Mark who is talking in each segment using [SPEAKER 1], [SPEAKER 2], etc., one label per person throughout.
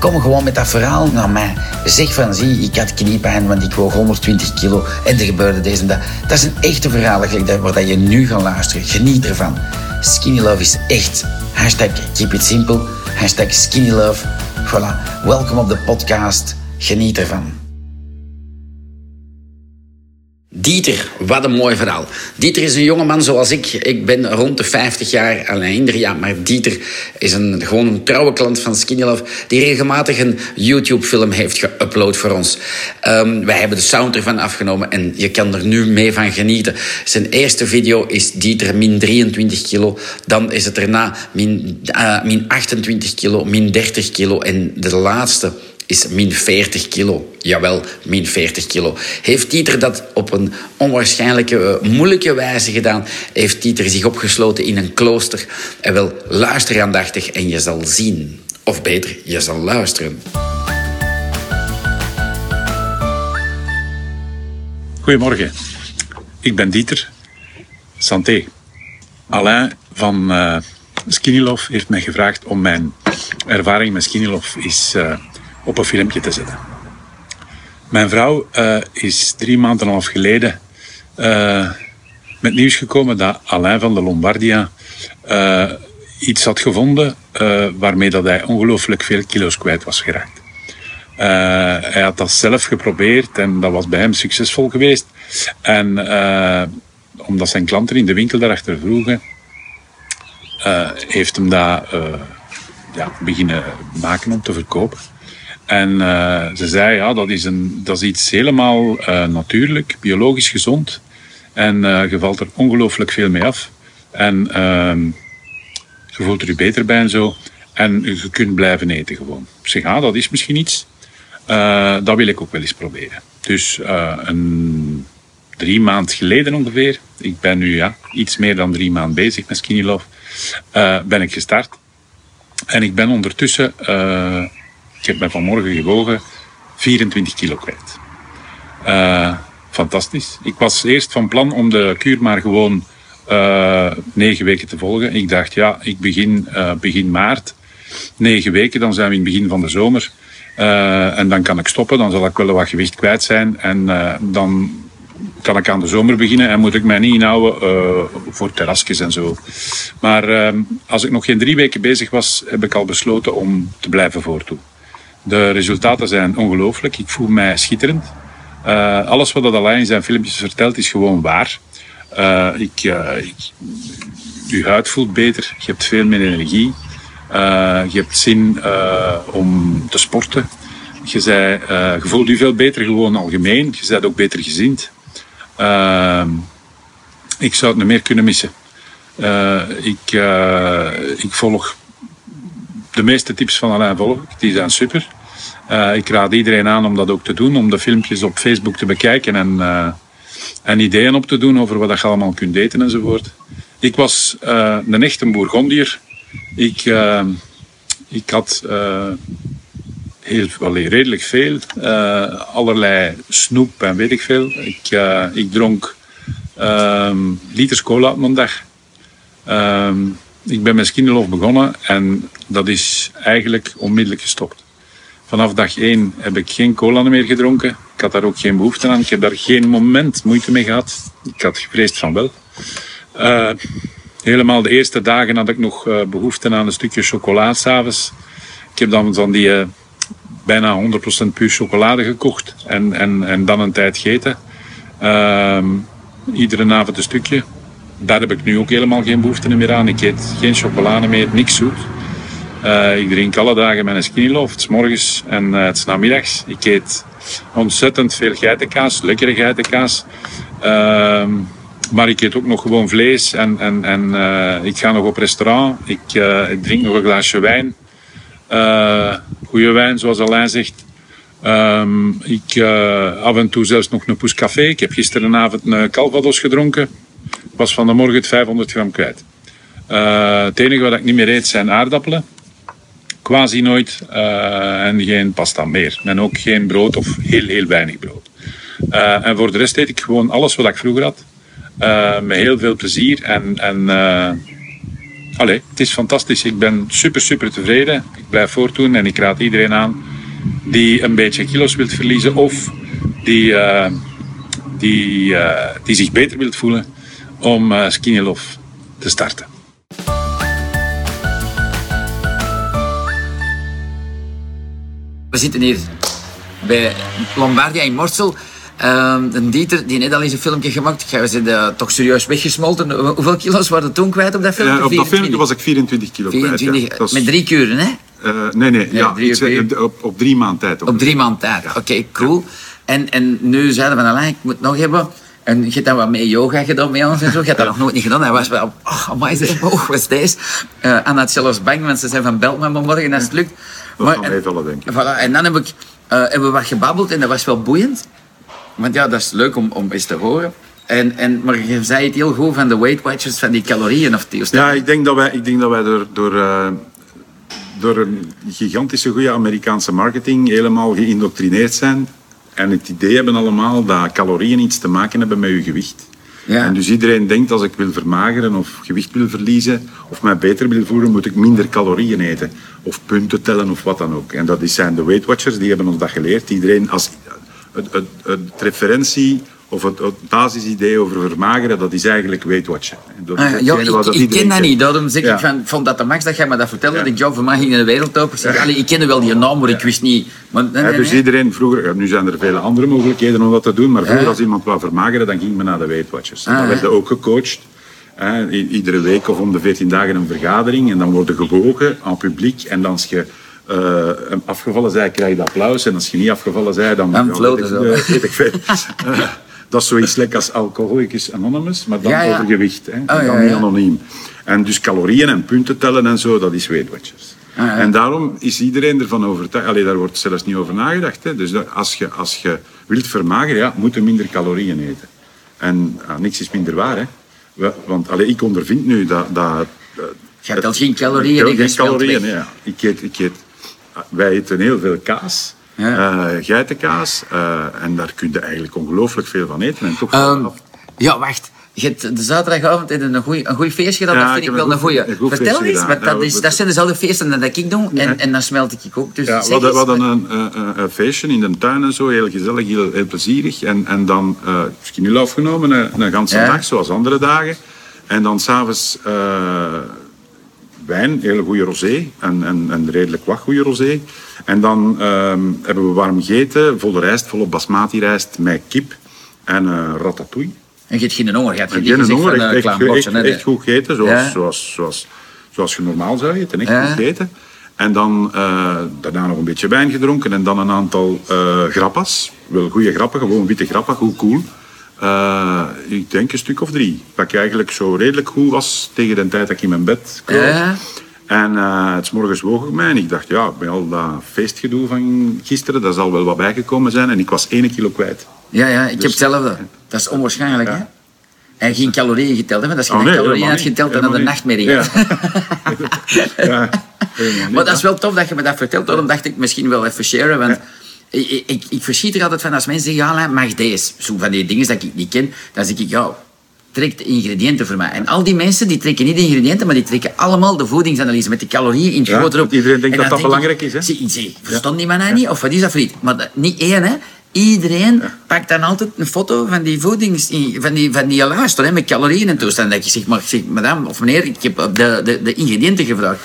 [SPEAKER 1] Kom gewoon met dat verhaal naar mij. Zeg van, zie, ik had kniepijn, want ik woog 120 kilo en er gebeurde deze en dat. Dat is een echte verhaal waar je nu gaat luisteren. Geniet ervan. Skinny Love is echt. Hashtag keep it simple. Hashtag skinny love. Voilà. Welkom op de podcast. Geniet ervan. Dieter, wat een mooi verhaal. Dieter is een jongeman zoals ik. Ik ben rond de 50 jaar, alleen ja, maar Dieter is een, gewoon trouwe klant van Skinny Love, die regelmatig een YouTube-film heeft geüpload voor ons. Um, wij hebben de sound ervan afgenomen en je kan er nu mee van genieten. Zijn eerste video is Dieter min 23 kilo. Dan is het erna min, uh, min 28 kilo, min 30 kilo. En de laatste is min 40 kilo. Jawel, min 40 kilo. Heeft Dieter dat op een onwaarschijnlijke, eh, moeilijke wijze gedaan? Heeft Dieter zich opgesloten in een klooster? En wel, luister aandachtig en je zal zien. Of beter, je zal luisteren.
[SPEAKER 2] Goedemorgen, ik ben Dieter. Santé. Alain van uh, Skinny Love heeft mij gevraagd om mijn ervaring met Skinny Love is op een filmpje te zetten. Mijn vrouw uh, is drie maanden en een half geleden uh, met nieuws gekomen dat Alain van de Lombardia uh, iets had gevonden waarmee dat hij ongelooflijk veel kilo's kwijt was geraakt. hij had dat zelf geprobeerd en dat was bij hem succesvol geweest. En omdat zijn klanten in de winkel daarachter vroegen, heeft hem dat ja, beginnen maken om te verkopen. En uh, ze zei, ja, dat is, een, dat is iets helemaal uh, natuurlijk, biologisch gezond. En uh, je valt er ongelooflijk veel mee af. En je voelt er je beter bij en zo. En je kunt blijven eten gewoon. Ik zeg, ah, dat is misschien iets. dat wil ik ook wel eens proberen. Dus een drie maand geleden ongeveer, ik ben nu ja, iets meer dan drie maanden bezig met Skinny Love, ben ik gestart. En ik ben ondertussen ik heb mij vanmorgen gewogen, 24 kilo kwijt. Uh, fantastisch. Ik was eerst van plan om de kuur maar gewoon uh, negen weken te volgen. Ik dacht, ja, ik begin uh, begin maart. Negen weken, dan zijn we in het begin van de zomer. en dan kan ik stoppen, dan zal ik wel wat gewicht kwijt zijn. En dan kan ik aan de zomer beginnen en moet ik mij niet inhouden voor terrasjes en zo. Maar als ik nog geen drie weken bezig was, heb ik al besloten om te blijven voortdoen. De resultaten zijn ongelooflijk. Ik voel mij schitterend. Uh, alles wat Alain in zijn filmpjes vertelt is gewoon waar. Uh, ik, uh, ik, je huid voelt beter, je hebt veel meer energie. je hebt zin om te sporten. Je, zei, voelt je veel beter gewoon algemeen. Je bent ook beter gezind. ik zou het niet meer kunnen missen. ik, ik volg de meeste tips van Alain volg Die zijn super. Uh, ik raad iedereen aan om dat ook te doen, om de filmpjes op Facebook te bekijken en, uh, en ideeën op te doen over wat je allemaal kunt eten enzovoort. Ik was uh, een echte Bourgondier. Ik, ik had heel, redelijk veel, allerlei snoep en weet ik veel. Ik, ik dronk ehm, liters cola op mijn dag. Ik ben met Skinnerlof begonnen en dat is eigenlijk onmiddellijk gestopt. Vanaf dag één heb ik geen cola meer gedronken. Ik had daar ook geen behoefte aan. Ik heb daar geen moment moeite mee gehad. Ik had gevreesd van wel. Uh, helemaal de eerste dagen had ik nog uh, behoefte aan een stukje chocola s'avonds. Ik heb dan van die uh, bijna 100% puur chocolade gekocht en, en, en dan een tijd gegeten. Ehm, iedere avond een stukje. Daar heb ik nu ook helemaal geen behoefte meer aan. Ik eet geen chocolade meer, niks zoet. Uh, ik drink alle dagen mijn skinny love, s morgens en uh, het namiddags. Ik eet ontzettend veel geitenkaas, lekkere geitenkaas. Uh, maar ik eet ook nog gewoon vlees en, en, en uh, ik ga nog op restaurant. Ik, ik drink nog een glaasje wijn. goede wijn, zoals Alain zegt.
[SPEAKER 3] Ehm, ik af en toe zelfs nog een poes café. Ik heb gisterenavond een Calvados gedronken. Was van de morgen het 500 gram kwijt. Uh, het enige wat ik niet meer eet zijn aardappelen. Quasi nooit. Uh, en geen pasta meer. En ook geen brood of heel, heel weinig brood. en voor de rest eet ik gewoon alles wat ik vroeger had. met heel veel plezier. En, en allee, het is fantastisch. Ik ben super, super tevreden. Ik blijf voortdoen en ik raad iedereen aan die een beetje kilo's wilt verliezen of die, die, die zich beter wilt voelen om uh, Skinny Love te starten.
[SPEAKER 1] We zitten hier bij Lombardia in Morsel. Um, een Dieter, die net al eens een filmpje gemaakt. Jij was uh, toch serieus weggesmolten. Hoeveel kilo's waren toen kwijt op dat filmpje?
[SPEAKER 2] Ja, op dat filmpje was ik 24 kilo
[SPEAKER 1] 24, kwijt. Ja. Met drie kuren, hè?
[SPEAKER 2] Uh, nee, nee, ja, iets, op, op drie maanden tijd.
[SPEAKER 1] Op drie maanden tijd, oké, okay, cool. En, en nu zeiden we, ik moet nog hebben. En je hebt dan wat mee yoga gedaan bij ons en zo. Je hebt dat nog nooit niet gedaan. Hij was wel, oh, amai, zeg, oh, wat is deze? Uh, Anna had zelfs bang, want ze zijn van belt me morgen als het lukt.
[SPEAKER 2] Dat maar, gaan meevallen, denk ik.
[SPEAKER 1] Voilà, en dan heb ik, uh, hebben we wat gebabbeld en dat was wel boeiend. Want ja, dat is leuk om, om eens te horen. En, en, maar je zei het heel goed van de Weight Watchers, van die calorieën of die.
[SPEAKER 2] Ja, ik denk dat wij, ik denk dat wij door, door, uh, door een gigantische goede Amerikaanse marketing helemaal geïndoctrineerd zijn. En het idee hebben allemaal dat calorieën iets te maken hebben met je gewicht. Ja. En dus iedereen denkt als ik wil vermageren of gewicht wil verliezen of mij beter wil voelen, moet ik minder calorieën eten. Of punten tellen of wat dan ook. En dat zijn de Weight Watchers, die hebben ons dat geleerd. Iedereen, als, het, het, het referentie of het, het, basisidee over vermageren, dat is eigenlijk Watchen.
[SPEAKER 1] Dat is ah, ja, ik, dat ik ken dat niet. Daarom zeg ik van, vond dat de max dat jij me dat vertelde. Ja. Dat ik jou ging in de wereld open. Zeg, ja. ik kende wel die naam, maar ik wist niet. Maar, nee,
[SPEAKER 2] nee, dus iedereen vroeger, nu zijn er vele andere mogelijkheden om dat te doen, maar vroeger als iemand wou vermageren, dan ging men naar de Weight Watchers. En dan ah, werden ook gecoacht. iedere week of om de 14 dagen een vergadering en dan worden gewogen aan publiek en dan als je uh, afgevallen zij, krijg je applaus. En als je niet afgevallen zij, dan...
[SPEAKER 1] Dan floten zo.
[SPEAKER 2] Dat is zoiets lekker als Alcoholicus Anonymous, maar dan ja, ja. over gewicht. Hè. Oh, dan niet anoniem. En dus calorieën en punten tellen en zo, dat is Weight Watchers. Ah, en daarom is iedereen ervan overtuigd. Allee, daar wordt zelfs niet over nagedacht. Hè. Dus als je, als je wilt vermageren, ja, moet je minder calorieën eten. En ah, niks is minder waar. Hè. Want allee, ik ondervind nu dat... dat
[SPEAKER 1] je hebt al geen calorieën.
[SPEAKER 2] Geen calorieën, ja. Ik eet, ik eet wij eten heel veel kaas. Ja. Uh, geitenkaas. Uh, en daar kun je eigenlijk ongelooflijk veel van eten. En toch
[SPEAKER 1] um, ja, wacht. Je hebt de zaterdagavond een goeie, een goed feestje gedaan. Ja, dat vind ik wel een goeie. Vertel eens, want dat, is, dat zijn dezelfde feesten dat ik doe. En, en dan smelt ik ook. Dus
[SPEAKER 2] ja, we hadden, we hadden een, een, een, feestje in de tuin en zo. Heel gezellig, heel, heel plezierig. En, en dan uh, misschien nu afgenomen, een, een ganse dag, zoals andere dagen. En dan s'avonds... Uh, wijn, hele goede rosé en, en, en redelijk wat goede rosé. En dan ehm, hebben we warm gegeten, volle rijst, volle basmati rijst met kip en uh, ratatouille.
[SPEAKER 1] En je hebt geen honger, je hebt
[SPEAKER 2] geen honger, van, echt, echt, echt, echt, goed gegeten, zoals, zoals, zoals, zoals je normaal zou eten, echt goed gegeten. En dan uh, daarna nog een beetje wijn gedronken en dan een aantal uh, grappas. Wel goede grappen, gewoon witte grappen, goed cool. Uh, ik denk een stuk of drie. Dat ik eigenlijk zo redelijk goed was tegen de tijd dat ik in mijn bed kwam. En uh, het morgens woog ik mij en ik dacht, ja, bij al dat feestgedoe van gisteren, daar zal wel wat bijgekomen zijn. En ik was één kilo kwijt.
[SPEAKER 1] Ja, ja ik dus, heb hetzelfde. Dat is onwaarschijnlijk, hè? En geen calorieën geteld, hè? Want als je oh, nee, calorieën had geteld, dan had de nachtmerrie. Ja. ja. maar dat is wel tof dat je me dat vertelt. Daarom dacht ik misschien wel even sharen. Want ik, ik, ik verschiet er altijd van als mensen zeggen, ja, mag deze? Zo van die dingen dat ik niet ken. Dan zeg ik, ja, trek de ingrediënten voor mij. En al die mensen die trekken niet de ingrediënten, maar die trekken allemaal de voedingsanalyse met de calorieën in het ja, op.
[SPEAKER 2] Iedereen denkt dat dat belangrijk is. Hè?
[SPEAKER 1] Zie, zie, verstond die man niet? Of wat is dat voor iets? Maar dat, niet één, hè. Iedereen pakt dan altijd een foto van die voedings... van die, van die luister, hè, met calorieën en toestand. Dat je zegt, maar, zeg, madame of meneer, ik heb de, de, de ingrediënten gevraagd.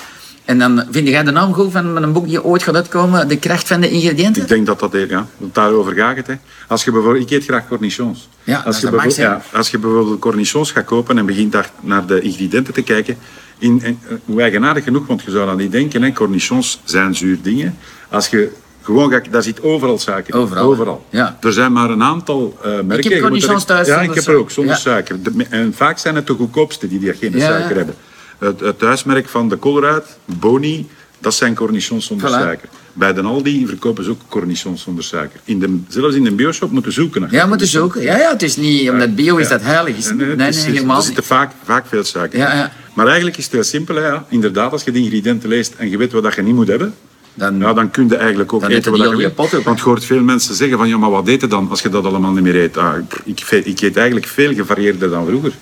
[SPEAKER 1] En dan vind jij de naam goed van een boek die ooit gaat uitkomen, De kracht van de ingrediënten?
[SPEAKER 2] Ik denk dat dat, ja, daarover gaat het. Hè. Als je bijvoorbeeld, ik eet graag cornichons.
[SPEAKER 1] Ja,
[SPEAKER 2] als,
[SPEAKER 1] je
[SPEAKER 2] bijvoorbeeld, ja, als je bijvoorbeeld cornichons gaat kopen en begint daar naar de ingrediënten te kijken, in, in, hoe eigenaardig genoeg, want je zou dan niet denken, hè, cornichons zijn zuur dingen. Als je gewoon gaat, daar zit overal suiker in.
[SPEAKER 1] Overal. overal. Ja.
[SPEAKER 2] Er zijn maar een aantal uh, merken.
[SPEAKER 1] Ik heb cornichons thuis
[SPEAKER 2] Ja, ik heb er ook, zonder suiker. en vaak zijn het de goedkoopste die, die geen suiker hebben. Het, het thuismerk van de Colruyt, Boni, Dat zijn cornichons zonder
[SPEAKER 1] Voilà.
[SPEAKER 2] suiker. Bij de Aldi verkopen ze ook cornichons zonder suiker. In de, zelfs in de bioshop moeten zoeken. naar
[SPEAKER 1] Ja, dus ook. Ja, ja, het is niet omdat bio is dat heilig. Is.
[SPEAKER 2] Nee,
[SPEAKER 1] Nee, helemaal
[SPEAKER 2] Er zitten vaak, vaak veel suiker
[SPEAKER 1] Ja,
[SPEAKER 2] in.
[SPEAKER 1] ja.
[SPEAKER 2] Maar eigenlijk is het heel simpel. Ja. Inderdaad, als je de ingrediënten leest en je weet wat je niet moet hebben,
[SPEAKER 1] Dan,
[SPEAKER 2] ja, dan kun je eigenlijk ook eten wat je wil. Want je hoort veel mensen zeggen van, ja, maar wat eten dan als je dat allemaal niet meer eet? Ah, ik, ik eet eigenlijk veel gevarieerder dan vroeger.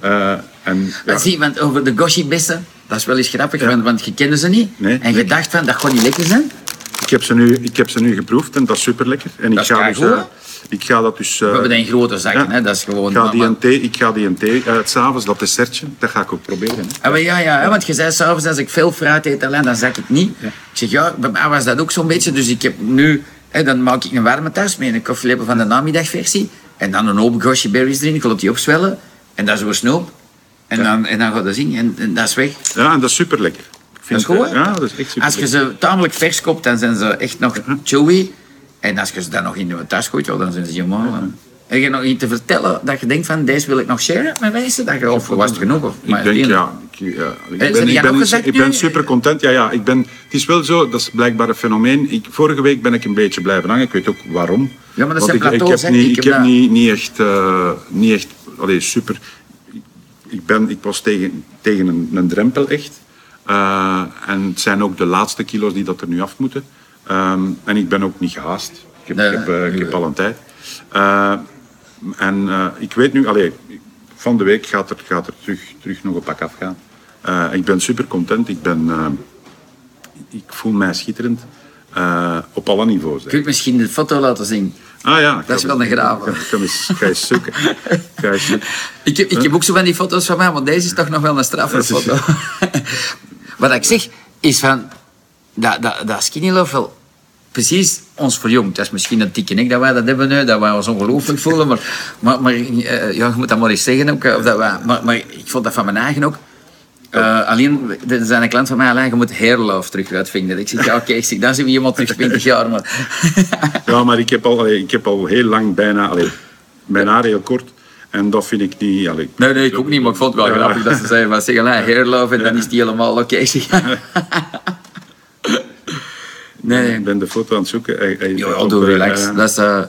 [SPEAKER 2] Eh, en, ja,
[SPEAKER 1] zie, want over de goshi-bessen, dat is wel eens grappig, want, want je kende ze niet.
[SPEAKER 2] Nee,
[SPEAKER 1] en je
[SPEAKER 2] nee.
[SPEAKER 1] dacht van, dat gaat niet lekker zijn.
[SPEAKER 2] ik, heb ze nu, ik heb ze nu geproefd en dat is super lekker. En ik ga, dus, eh, ik ga dat dus... eh,
[SPEAKER 1] We hebben dat in grote zakken, hè. dat is gewoon...
[SPEAKER 2] ik ga die een thee, ik ga die een thee uit s'avonds, dat dessertje, dat ga ik ook proberen. hè.
[SPEAKER 1] Ah, maar ja, ja, want je zei s'avonds als ik veel fruit eet alleen, dan zak ik niet. Ik zeg, ja, bij mij was dat ook zo'n beetje. Dus ik heb nu, hè, dan maak ik een warme tas met een koffielepel van de namiddagversie. En dan een hoop goshi berries erin, ik laat die opzwellen. En dat is zo snoep. En, dan, en dan gaat dat zien en, en dat is weg.
[SPEAKER 2] Ja, en dat is super lekker.
[SPEAKER 1] Dat is goed, hè?
[SPEAKER 2] Ja, dat is echt super
[SPEAKER 1] Als je ze tamelijk vers koopt, dan zijn ze echt nog chewy. En als je ze dan nog in je tas gooit, dan zijn ze helemaal... hè. Heb je nog iets te vertellen dat je denkt van, deze wil ik nog sharen met mensen? Dat je, of was het genoeg? Of,
[SPEAKER 2] Ik denk,
[SPEAKER 1] die-
[SPEAKER 2] ja. Ik, ja, ik
[SPEAKER 1] zijn
[SPEAKER 2] ben, ik ben, ik ben super content. Ja, ja, ik ben, het is wel zo, dat is blijkbaar een fenomeen. Ik, vorige week ben ik een beetje blijven hangen. Ik weet ook waarom.
[SPEAKER 1] Ja, maar dat zijn
[SPEAKER 2] ik, ik
[SPEAKER 1] plateaus,
[SPEAKER 2] heb niet,
[SPEAKER 1] Ik heb
[SPEAKER 2] niet, niet echt, eh, niet echt allee, super. Ik- ben, ik was tegen, tegen een, een drempel echt. Eh, en het zijn ook de laatste kilo's die dat er nu af moeten. Ehm, en ik ben ook niet gehaast. Ik heb,
[SPEAKER 1] Nee,
[SPEAKER 2] ik heb, eh, ik
[SPEAKER 1] nee.
[SPEAKER 2] heb al een tijd. Eh, en ik weet nu, allee, van de week gaat er, gaat er terug, terug nog een pak afgaan. Ik ben super content. Ik, ben, ik voel mij schitterend. op alle niveaus.
[SPEAKER 1] Kun je misschien de foto laten zien?
[SPEAKER 2] Ah ja.
[SPEAKER 1] Dat is wel een graven.
[SPEAKER 2] Ga, eens, ga eens zoeken. Ga eens zoeken.
[SPEAKER 1] Ik heb, ik heb ook zo van die foto's van mij, maar deze is toch nog wel een straffe foto. Wat ik zeg, is van... Dat, dat, dat skinny love wel precies ons verjongt. Dat is misschien een nek dat wij dat hebben nu, dat wij ons ongelooflijk voelen. Maar, maar, maar eh, ja, je moet dat maar eens zeggen ook. eh, Of dat wij, maar, maar ik vond dat van mijn eigen ook. Eh, alleen, er zijn een klant van mij, alleen, je moet hair love terug uitvinden. Ik zeg, ja oké, zeg, dan zijn we iemand terug 20 jaar. Maar...
[SPEAKER 2] Ja, maar ik heb al, allee, ik heb al heel lang bijna... Allee, mijn haar heel kort. En dat vind ik niet... Allee,
[SPEAKER 1] Nee, nee, ik ook niet, maar ik vond het wel
[SPEAKER 2] Ja.
[SPEAKER 1] grappig dat ze zeiden van love en dan is die helemaal oké. Zeg, nee,
[SPEAKER 2] Ik ben de foto aan het zoeken.
[SPEAKER 1] Ja, doe
[SPEAKER 2] eh,
[SPEAKER 1] relax.
[SPEAKER 2] eh,
[SPEAKER 1] Dat is, eh,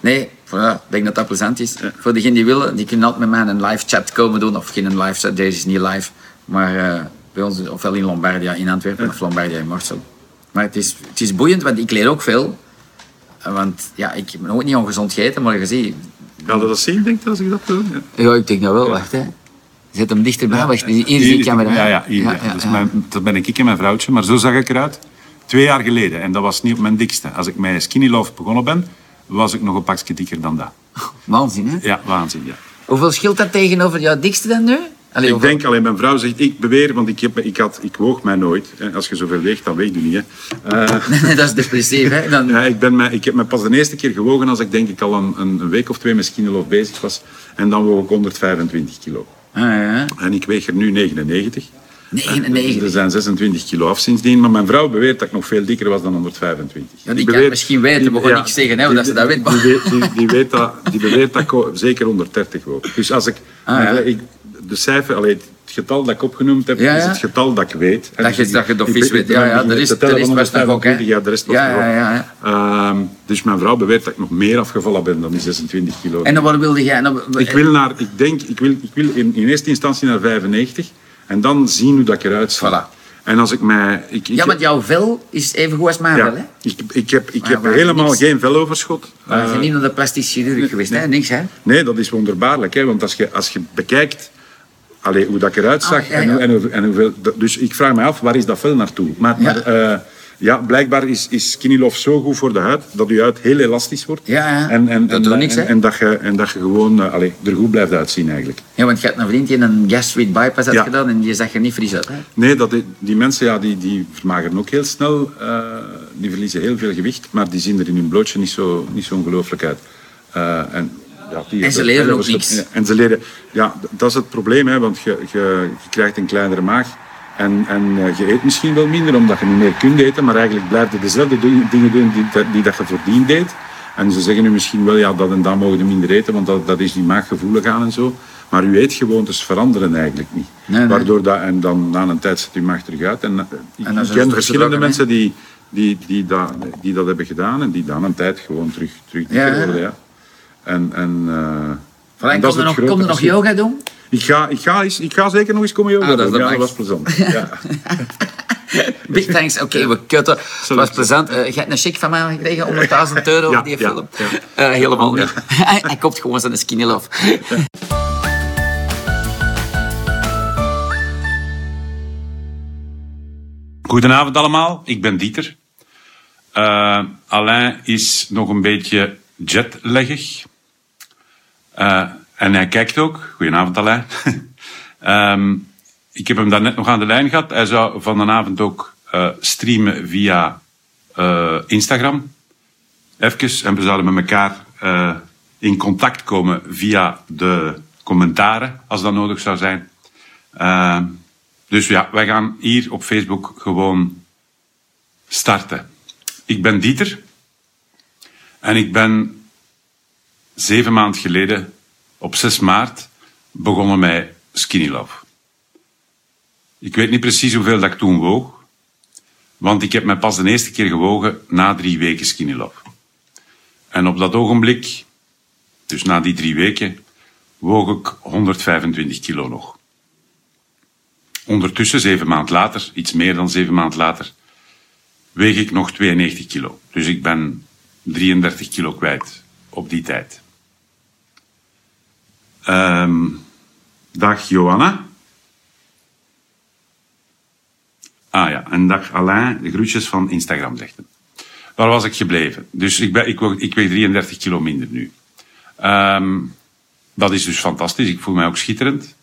[SPEAKER 1] nee, ik denk dat dat plezant is. Voor degenen die willen, die kunnen altijd met mij een live chat komen doen. Of geen live chat, deze is niet live. Maar eh, bij ons, ofwel in Lombardia in Antwerpen of Lombardia in Morsel. Maar het is, het is boeiend, want ik leer ook veel. Eh, Want ja, ik heb nooit niet ongezond gegeten, maar je ziet...
[SPEAKER 2] Ga je dat zien, denk je, als ik dat doe? Ja.
[SPEAKER 1] Ja, ik denk dat wel. Wacht, hè. Zet hem dichterbij. Wacht, hier zie ik camera.
[SPEAKER 3] Ja, ja, hier,
[SPEAKER 1] Ja,
[SPEAKER 3] ja.
[SPEAKER 1] ja,
[SPEAKER 3] dat. Mijn, ben ik en mijn vrouwtje, maar zo zag ik eruit. Twee jaar geleden, en dat was niet op mijn dikste. Als ik met Skinny Love begonnen ben, was ik nog een pakje dikker dan dat.
[SPEAKER 1] Waanzin, hè?
[SPEAKER 3] Ja, waanzin, ja.
[SPEAKER 1] Hoeveel scheelt dat tegenover jouw dikste dan nu? Allee,
[SPEAKER 2] Ik denk, alleen mijn vrouw zegt, ik beweer, want ik, heb, ik, had, ik woog mij nooit. Als je zoveel weegt, dan weeg je niet. Hè. Eh,
[SPEAKER 1] dat is depressief, hè? Dan...
[SPEAKER 2] Ja, ik, ben mij, ik heb me pas de eerste keer gewogen als ik denk ik al een, een, week of twee met Skinny Love bezig was. En dan woog ik 125 kilo.
[SPEAKER 1] Ah, ja.
[SPEAKER 2] En ik weeg er nu 99.
[SPEAKER 1] 99.
[SPEAKER 2] Er zijn 26 kilo af sindsdien. Maar mijn vrouw beweert dat ik nog veel dikker was dan 125.
[SPEAKER 1] Ja, die kan het misschien weten, we gaan niks zeggen, hè, omdat ze dat weet, maar-
[SPEAKER 2] Die, weet- die, weet dat, die beweert dat ik zeker 130 woog. Dus als ik...
[SPEAKER 1] Ah, ja.
[SPEAKER 2] ik de cijfer, allee, het getal dat ik opgenoemd heb,
[SPEAKER 1] Ja,
[SPEAKER 2] is het getal dat ik weet. En
[SPEAKER 1] Dat je-
[SPEAKER 2] dus
[SPEAKER 1] dat je het of
[SPEAKER 2] ik
[SPEAKER 1] iets
[SPEAKER 2] ben-
[SPEAKER 1] weet. Ja, ja,
[SPEAKER 2] beginnen
[SPEAKER 1] er is- nog ook, hè.
[SPEAKER 2] 125, Ja, de rest was
[SPEAKER 1] Ja,
[SPEAKER 2] nog
[SPEAKER 1] ja, ja,
[SPEAKER 2] dus mijn vrouw beweert dat ik nog meer afgevallen ben dan die 26 kilo.
[SPEAKER 1] En dan wat wilde jij? Nou,
[SPEAKER 2] Ik wil naar, ik denk, ik wil, ik wil in, in eerste instantie naar 95 en dan zien hoe dat ik eruit.
[SPEAKER 1] Voilà.
[SPEAKER 2] En als ik mij... Ik, ik,
[SPEAKER 1] Ja, want jouw vel is even goed als mijn
[SPEAKER 2] ja,
[SPEAKER 1] vel, hè?
[SPEAKER 2] ik, ik heb, ik heb helemaal
[SPEAKER 1] niks-
[SPEAKER 2] geen veloverschot.
[SPEAKER 1] Maar je
[SPEAKER 2] Eh,
[SPEAKER 1] bent niet naar de plastisch chirurg geweest, hè? Niks, hè?
[SPEAKER 2] nee, dat is wonderbaarlijk. Hè? Want als je, als je bekijkt allee, hoe dat ik eruit zag
[SPEAKER 1] Ah, ja,
[SPEAKER 2] en, hoe- en, hoe- en hoeveel... Dus ik vraag me af, waar is dat vel naartoe? Maar,
[SPEAKER 1] Ja.
[SPEAKER 2] maar eh, ja, blijkbaar is, is Skinny Love zo goed voor de huid, dat je huid heel elastisch wordt.
[SPEAKER 1] Ja, ja.
[SPEAKER 2] En, en,
[SPEAKER 1] Dat
[SPEAKER 2] en, en, dat je, en dat je gewoon allee, er goed blijft uitzien eigenlijk.
[SPEAKER 1] Ja, want je had een vriend die een gastric bypass had gedaan en die zag er niet fris uit, hè?
[SPEAKER 2] Nee, dat, die- mensen ja, die, die vermageren ook heel snel. eh, die verliezen heel veel gewicht, maar die zien er in hun blootje niet zo, niet zo ongelooflijk uit. En, ja, die
[SPEAKER 1] En ze leren ook niks.
[SPEAKER 2] En ze leren... Ja, dat is het probleem, hè, want je, je, je krijgt een kleinere maag. En, en eh, je eet misschien wel minder, omdat je niet meer kunt eten, maar eigenlijk blijf je dezelfde dingen doen die, dat- die dat je voordien deed. En ze zeggen nu misschien wel, ja, dat en dat mogen we minder eten, want dat, dat is die maaggevoelig aan en zo.
[SPEAKER 4] Maar uw eetgewoontes veranderen eigenlijk niet.
[SPEAKER 1] Nee, nee.
[SPEAKER 4] Waardoor dat, en dan na een tijd zet u hem achteruit. En, eh, ik
[SPEAKER 1] En
[SPEAKER 4] ken
[SPEAKER 1] terug
[SPEAKER 4] verschillende mensen die, die, die, dat, die dat hebben gedaan en die dan een tijd gewoon terug, terug
[SPEAKER 1] ja.
[SPEAKER 4] worden. Ja. En, en, eh,
[SPEAKER 1] Frank,
[SPEAKER 4] en
[SPEAKER 1] er
[SPEAKER 4] het
[SPEAKER 1] nog, kom er nog
[SPEAKER 4] verschil.
[SPEAKER 1] yoga doen?
[SPEAKER 4] Ik ga, ik, ga eens, ik ga zeker nog eens komen yoga
[SPEAKER 1] Ah, dat
[SPEAKER 4] doen.
[SPEAKER 1] de
[SPEAKER 4] Ja, dat was plezant. Ja.
[SPEAKER 1] Big thanks. Oké, we kutten. Het was plezant. Eh, je hebt een check van mij gekregen, 100.000 euro
[SPEAKER 4] Ja,
[SPEAKER 1] voor die film.
[SPEAKER 4] ja.
[SPEAKER 1] Eh, helemaal niet. Hij koopt gewoon zijn skinny love.
[SPEAKER 2] Goedenavond allemaal, ik ben Dieter. Eh, Alain is nog een beetje jetlaggig. Eh, en hij kijkt ook. Goedenavond Alain. Ehm, ik heb hem daarnet nog aan de lijn gehad. Hij zou van de avond ook eh, streamen via eh, Instagram. Even, en we zouden met elkaar in contact komen via de commentaren, als dat nodig zou zijn. Ehm, dus ja, wij gaan hier op Facebook gewoon starten. Ik ben Dieter. En ik ben zeven maanden geleden, op 6 maart, begonnen met Skinny Love. Ik weet niet precies hoeveel dat ik toen woog. Want ik heb mij pas de eerste keer gewogen na drie weken Skinny Love. En op dat ogenblik, dus na die drie weken, woog ik 125 kilo nog. Ondertussen, zeven maand later, iets meer dan zeven maand later, weeg ik nog 92 kilo. Dus ik ben 33 kilo kwijt op die tijd. Ehm, dag Johanna. Ah ja, en dag Alain, de groetjes van Instagram, zegt hem. Waar was ik gebleven? Dus ik, ben, ik, ik weeg 33 kilo minder nu. Ehm, dat is dus fantastisch. Ik voel mij ook schitterend.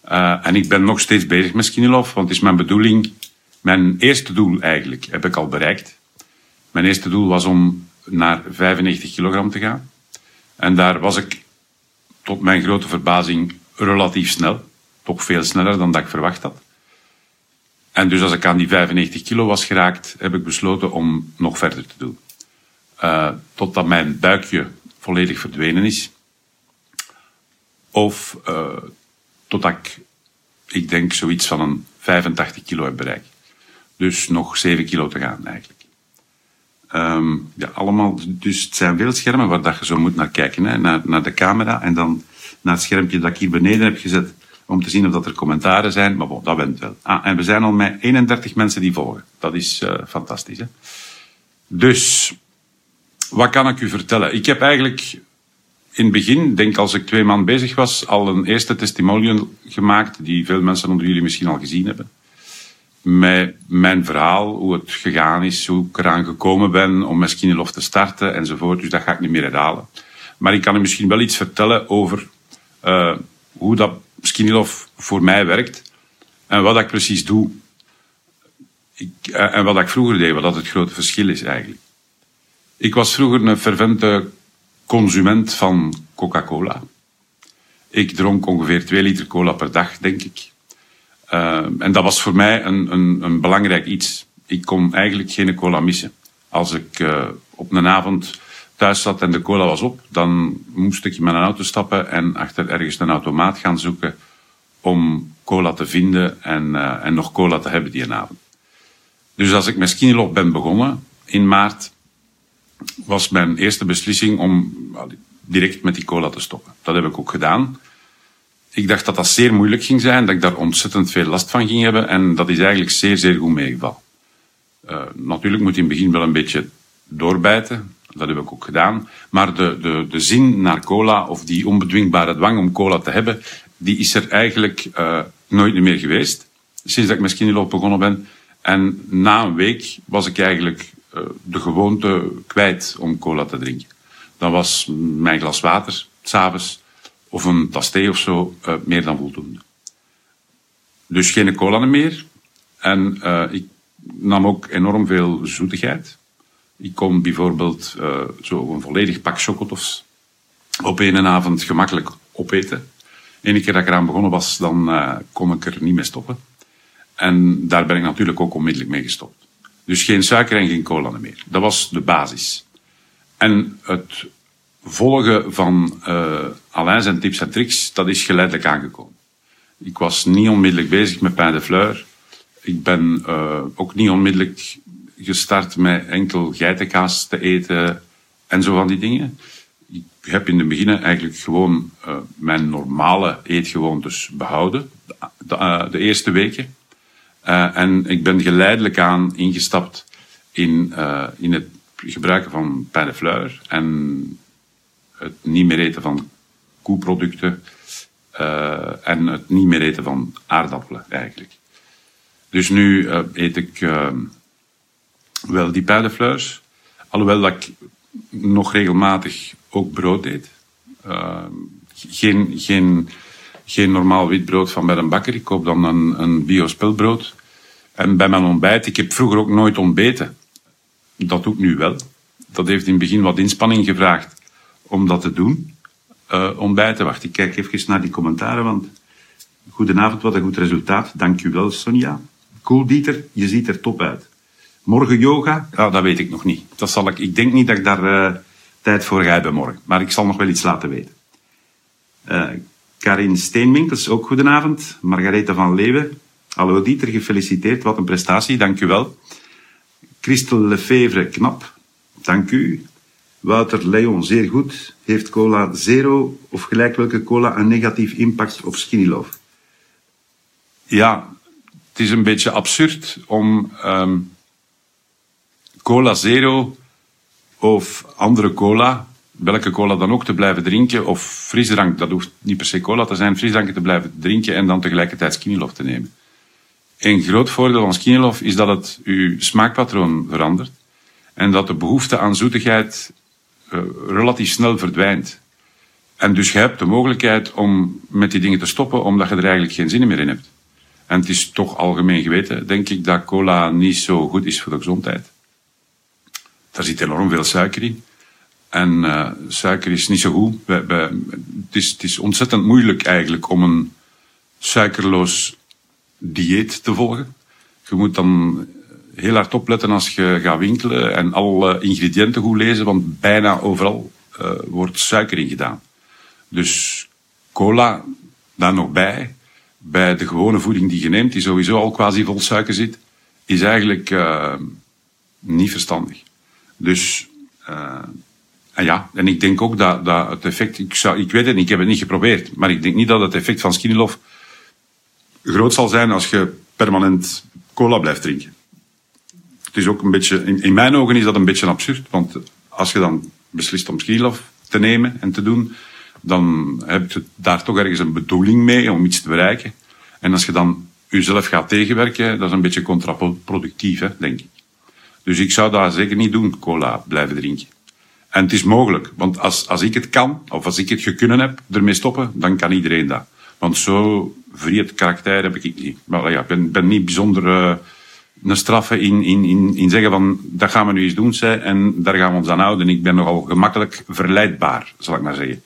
[SPEAKER 2] Eh, en ik ben nog steeds bezig met Skinny Love, want het is mijn bedoeling, mijn eerste doel eigenlijk, heb ik al bereikt. Mijn eerste doel was om naar 95 kilogram te gaan. En daar was ik, tot mijn grote verbazing, relatief snel. Toch veel sneller dan dat ik verwacht had. En dus als ik aan die 95 kilo was geraakt, heb ik besloten om nog verder te doen. Eh, totdat mijn buikje volledig verdwenen is. Of eh, totdat ik, ik denk, zoiets van een 85 kilo heb bereikt. Dus nog 7 kilo te gaan eigenlijk. Ehm, ja, allemaal, dus het zijn veel schermen waar dat je zo moet naar kijken. Hè? Naar, naar de camera en dan naar het schermpje dat ik hier beneden heb gezet om te zien of dat er commentaren zijn. Maar bon, dat bent wel. Ah, en we zijn al met 31 mensen die volgen. Dat is eh, fantastisch. Hè? Dus, wat kan ik u vertellen? Ik heb eigenlijk in het begin, denk als ik twee maanden bezig was, al een eerste testimonial gemaakt, die veel mensen onder jullie misschien al gezien hebben. Met mijn verhaal, hoe het gegaan is, hoe ik eraan gekomen ben om met Skinny Love te starten enzovoort. Dus dat ga ik niet meer herhalen. Maar ik kan u misschien wel iets vertellen over eh, hoe dat Skinny Love voor mij werkt en wat ik precies doe. Ik, eh, en wat ik vroeger deed, wat dat het grote verschil is eigenlijk. Ik was vroeger een fervente consument van Coca-Cola. Ik dronk ongeveer 2 liter cola per dag, denk ik. Uh, en dat was voor mij een, een, een belangrijk iets. Ik kon eigenlijk geen cola missen. Als ik uh, op een avond thuis zat en de cola was op, dan moest ik in mijn auto stappen en achter ergens een automaat gaan zoeken om cola te vinden en, uh, en nog cola te hebben die avond. Dus als ik met Skinny Love ben begonnen in maart, was mijn eerste beslissing om direct met die cola te stoppen. Dat heb ik ook gedaan. Ik dacht dat dat zeer moeilijk ging zijn, dat ik daar ontzettend veel last van ging hebben en dat is eigenlijk zeer, zeer goed meegevallen. Uh, natuurlijk moet je in het begin wel een beetje doorbijten, dat heb ik ook gedaan, maar de, de, de zin naar cola of die onbedwingbare dwang om cola te hebben, die is er eigenlijk uh, nooit meer geweest, sinds dat ik met Skinny Love begonnen ben. En na een week was ik eigenlijk uh, de gewoonte kwijt om cola te drinken. Dan was mijn glas water, s'avonds, of een tas of zo, uh, meer dan voldoende. Dus geen cola meer. En uh, ik nam ook enorm veel zoetigheid. Ik kon bijvoorbeeld uh, zo een volledig pak chocotofs op één avond gemakkelijk opeten. Eén keer dat ik eraan begonnen was, dan kon ik er niet mee stoppen. En daar ben ik natuurlijk ook onmiddellijk mee gestopt. Dus geen suiker en geen cola meer. Dat was de basis. En het volgen van Alain zijn tips en tricks, dat is geleidelijk aangekomen. Ik was niet onmiddellijk bezig met pain de fleur. Ik ben uh, ook niet onmiddellijk gestart met enkel geitenkaas te eten en zo van die dingen. Ik heb in het begin eigenlijk gewoon uh, mijn normale eetgewoontes behouden, de, de eerste weken. en ik ben geleidelijk aan ingestapt in, in het gebruiken van pain de fleur en het niet meer eten van koeproducten uh, en het niet meer eten van aardappelen eigenlijk. Dus nu uh, eet ik uh, wel die fleurs, alhoewel dat ik nog regelmatig ook brood eet. geen, geen, geen normaal wit brood van bij een bakker. Ik koop dan een, een biospelbrood. En bij mijn ontbijt, ik heb vroeger ook nooit ontbeten. Dat doe ik nu wel. Dat heeft in het begin wat inspanning gevraagd om dat te doen. Uh, ontbijten, wacht, ik kijk even naar die commentaren, want goedenavond, wat een goed resultaat. Dank u wel, Sonja. Cool, Dieter, je ziet er top uit. Morgen yoga? Ja, dat weet ik nog niet. Dat zal ik, ik denk niet dat ik daar uh, tijd voor ga hebben morgen, maar ik zal nog wel iets laten weten. Uh, Karin Steenwinkels, ook goedenavond. Margaretha van Leeuwen. Hallo Dieter, gefeliciteerd. Wat een prestatie, dank u wel. Christel Lefevre, knap. Dank u. Wouter Leon, zeer goed. Heeft cola zero of gelijk welke cola een negatief impact op skinny love? Ja, het is een beetje absurd om um, cola zero of andere cola, welke cola dan ook, te blijven drinken. Of frisdrank, dat hoeft niet per se cola te zijn, frisdranken te blijven drinken en dan tegelijkertijd skinny love te nemen. Een groot voordeel van skinny love is dat het uw smaakpatroon verandert. En dat de behoefte aan zoetigheid uh, relatief snel verdwijnt. En dus je hebt de mogelijkheid om met die dingen te stoppen, omdat je er eigenlijk geen zin meer in hebt. En het is toch algemeen geweten, denk ik, dat cola niet zo goed is voor de gezondheid. Daar zit enorm veel suiker in. En uh, suiker is niet zo goed. het, is, het is ontzettend moeilijk eigenlijk om een suikerloos dieet te volgen. Je moet dan heel hard opletten als je gaat winkelen en alle ingrediënten goed lezen, want bijna overal uh, wordt suiker in gedaan. Dus cola daar nog bij, bij de gewone voeding die je neemt, die sowieso al quasi vol suiker zit, is eigenlijk uh, niet verstandig. Dus uh, en ja, en ik denk ook dat, dat het effect, ik, zou, ik weet het niet, ik heb het niet geprobeerd, maar ik denk niet dat het effect van Skinny groot zal zijn als je permanent cola blijft drinken het is ook een beetje, in, mijn ogen is dat een beetje absurd. Want als je dan beslist om Skilov te nemen en te doen, dan heb je daar toch ergens een bedoeling mee om iets te bereiken. En als je dan jezelf gaat tegenwerken, dat is een beetje contraproductief, hè, denk ik. Dus ik zou dat zeker niet doen, cola blijven drinken. En het is mogelijk, want als, als ik het kan, of als ik het gekunnen heb, ermee stoppen, dan kan iedereen dat. Want zo vrij karakter heb ik niet. Maar ja, ik ben, ben niet bijzonder uh, een straffe in, in, in, in zeggen van dat gaan we nu eens doen zij, en daar gaan we ons aan houden. Ik ben nogal gemakkelijk verleidbaar, zal ik maar zeggen.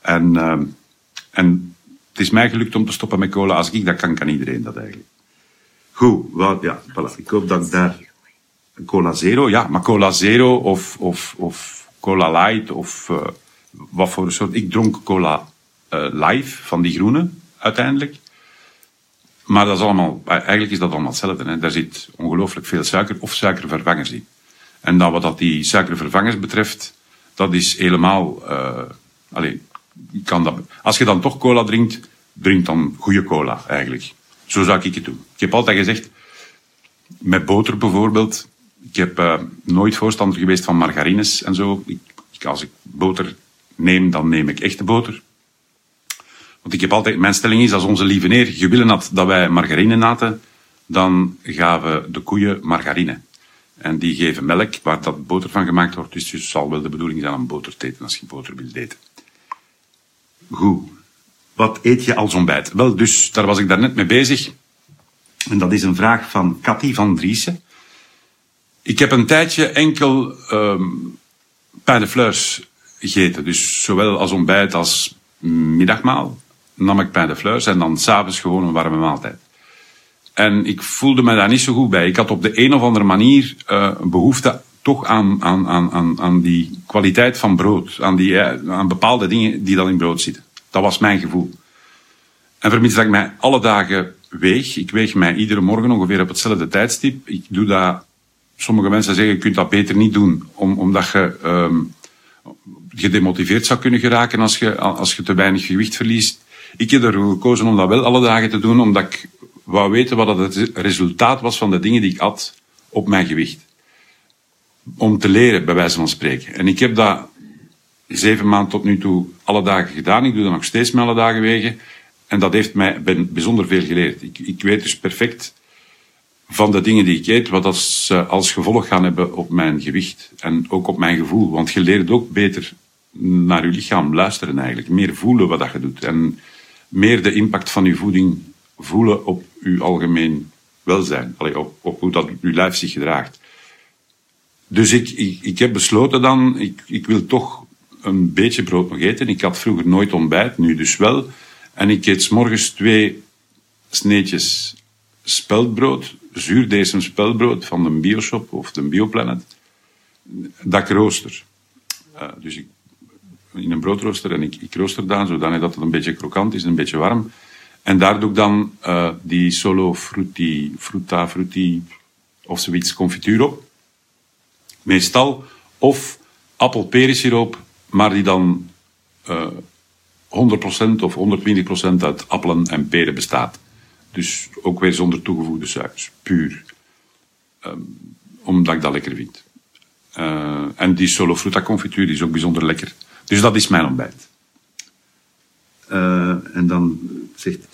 [SPEAKER 2] En, uh, en het is mij gelukt om te stoppen met cola. Als ik dat kan, kan iedereen dat eigenlijk. Goed, wat, ja, voilà. ik hoop dat daar... Cola Zero, ja, maar Cola Zero of, of, of Cola Light of uh, wat voor soort... Ik dronk Cola uh, Live van die groene, uiteindelijk. Maar dat is allemaal, eigenlijk is dat allemaal hetzelfde. Hè. Daar zit ongelooflijk veel suiker of suikervervangers in. En dan wat dat die suikervervangers betreft, dat is helemaal. Uh, alleen, kan dat, als je dan toch cola drinkt, drink dan goede cola eigenlijk. Zo zou ik het doen. Ik heb altijd gezegd, met boter bijvoorbeeld. Ik heb uh, nooit voorstander geweest van margarines en zo. Ik, als ik boter neem, dan neem ik echte boter. Want ik heb altijd, mijn stelling is, als onze lieve neer gewillen had dat wij margarine naten, dan gaven de koeien margarine. En die geven melk waar dat boter van gemaakt wordt. Dus het zal wel de bedoeling zijn om boter te eten als je boter wilt eten. Goed. Wat eet je als ontbijt? Wel, dus daar was ik daarnet mee bezig. En dat is een vraag van Cathy van Driessen. Ik heb een tijdje enkel um, pain de fleurs gegeten. Dus zowel als ontbijt als middagmaal nam ik pain de fleurs en dan s'avonds gewoon een warme maaltijd. En ik voelde me daar niet zo goed bij. Ik had op de een of andere manier uh, behoefte toch aan, aan, aan, aan die kwaliteit van brood. Aan, die, eh, aan bepaalde dingen die dan in brood zitten. Dat was mijn gevoel. En vermits dat ik mij alle dagen weeg. Ik weeg mij iedere morgen ongeveer op hetzelfde tijdstip. Ik doe dat... Sommige mensen zeggen, je kunt dat beter niet doen. Om, omdat je um, gedemotiveerd zou kunnen geraken als je, als je te weinig gewicht verliest. Ik heb ervoor gekozen om dat wel alle dagen te doen, omdat ik wou weten wat het resultaat was van de dingen die ik at op mijn gewicht. Om te leren, bij wijze van spreken. En ik heb dat zeven maanden tot nu toe alle dagen gedaan. Ik doe dat nog steeds met alle dagen wegen. En dat heeft mij bijzonder veel geleerd. Ik, ik weet dus perfect van de dingen die ik eet, wat als, als gevolg gaan hebben op mijn gewicht. En ook op mijn gevoel. Want je leert ook beter naar je lichaam luisteren eigenlijk. Meer voelen wat dat je doet. En meer de impact van je voeding voelen op je algemeen welzijn. Allee, op, hoe dat je lijf zich gedraagt. Dus ik, ik, ik heb besloten dan, ik, ik wil toch een beetje brood nog eten. Ik had vroeger nooit ontbijt, nu dus wel. En ik eet s morgens twee sneetjes speldbrood, zuurdesem speldbrood van de Bioshop of de Bioplanet, dat ik rooster. Uh, dus ik, in een broodrooster en ik, ik rooster dan zodanig dat het een beetje krokant is en een beetje warm. En daar doe ik dan uh, die solo frutti, frutta, frutti of zoiets confituur op. Meestal. Of appelperensiroop, maar die dan uh, 100% of 120% uit appelen en peren bestaat. Dus ook weer zonder toegevoegde suikers. Puur. Um, omdat ik dat lekker vind. Uh, en die solo fruta confituur is ook bijzonder lekker. Dus dat is mijn ontbijt.
[SPEAKER 5] Uh, en dan zegt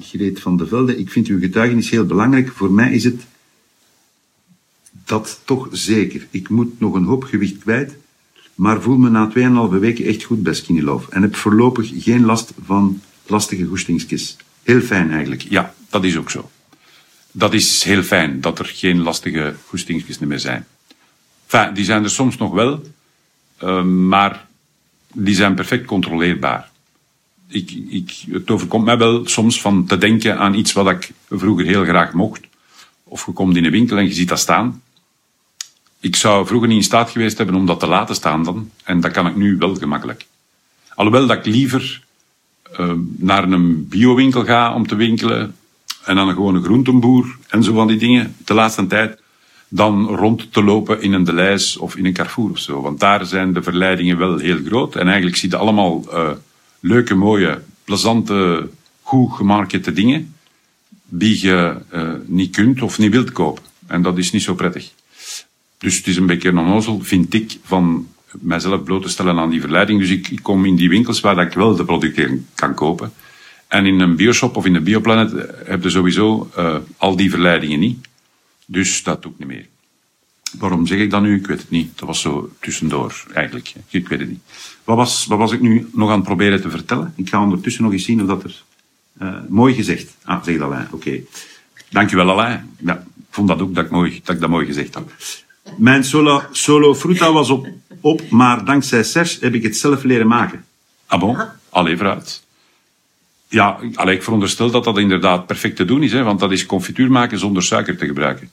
[SPEAKER 5] Greet van de Velde, ik vind uw getuigenis heel belangrijk. Voor mij is het dat toch zeker. Ik moet nog een hoop gewicht kwijt, maar voel me na 2,5 weken echt goed bij Skinny. En heb voorlopig geen last van lastige goestingskis. Heel fijn eigenlijk.
[SPEAKER 2] Ja, dat is ook zo. Dat is heel fijn, dat er geen lastige goestingskis meer zijn. Die zijn er soms nog wel, uh, maar die zijn perfect controleerbaar. Ik, ik, het overkomt mij wel soms van te denken aan iets wat ik vroeger heel graag mocht. Of je komt in een winkel en je ziet dat staan. Ik zou vroeger niet in staat geweest hebben om dat te laten staan dan. En dat kan ik nu wel gemakkelijk. Alhoewel dat ik liever uh, naar een biowinkel ga om te winkelen. En dan een gewone groentenboer en zo van die dingen. De laatste tijd dan rond te lopen in een Deleis of in een Carrefour of zo. Want daar zijn de verleidingen wel heel groot. En eigenlijk zie je allemaal uh, leuke, mooie, plezante, goed gemarkete dingen die je uh, niet kunt of niet wilt kopen. En dat is niet zo prettig. Dus het is een beetje een onnozel, vind ik, van mijzelf bloot te stellen aan die verleiding. Dus ik, ik kom in die winkels waar ik wel de producten kan kopen. En in een bioshop of in de bioplanet heb je sowieso uh, al die verleidingen niet. Dus dat doe ik niet meer. Waarom zeg ik dat nu? Ik weet het niet. Dat was zo tussendoor, eigenlijk. Ik weet het niet. Wat was, wat was ik nu nog aan het proberen te vertellen? Ik ga ondertussen nog eens zien of dat er... Uh, mooi gezegd. Ah, zeg dat Alain. Oké. Okay. Dankjewel Alain. Ja, ik vond dat ook dat ik, mooi, dat ik dat mooi gezegd had. Mijn solo, solo fruta was op, op, maar dankzij Serge heb ik het zelf leren maken. Ah bon? Allee, vooruit. Ja, allee, ik veronderstel dat dat inderdaad perfect te doen is, hè, want dat is confituur maken zonder suiker te gebruiken.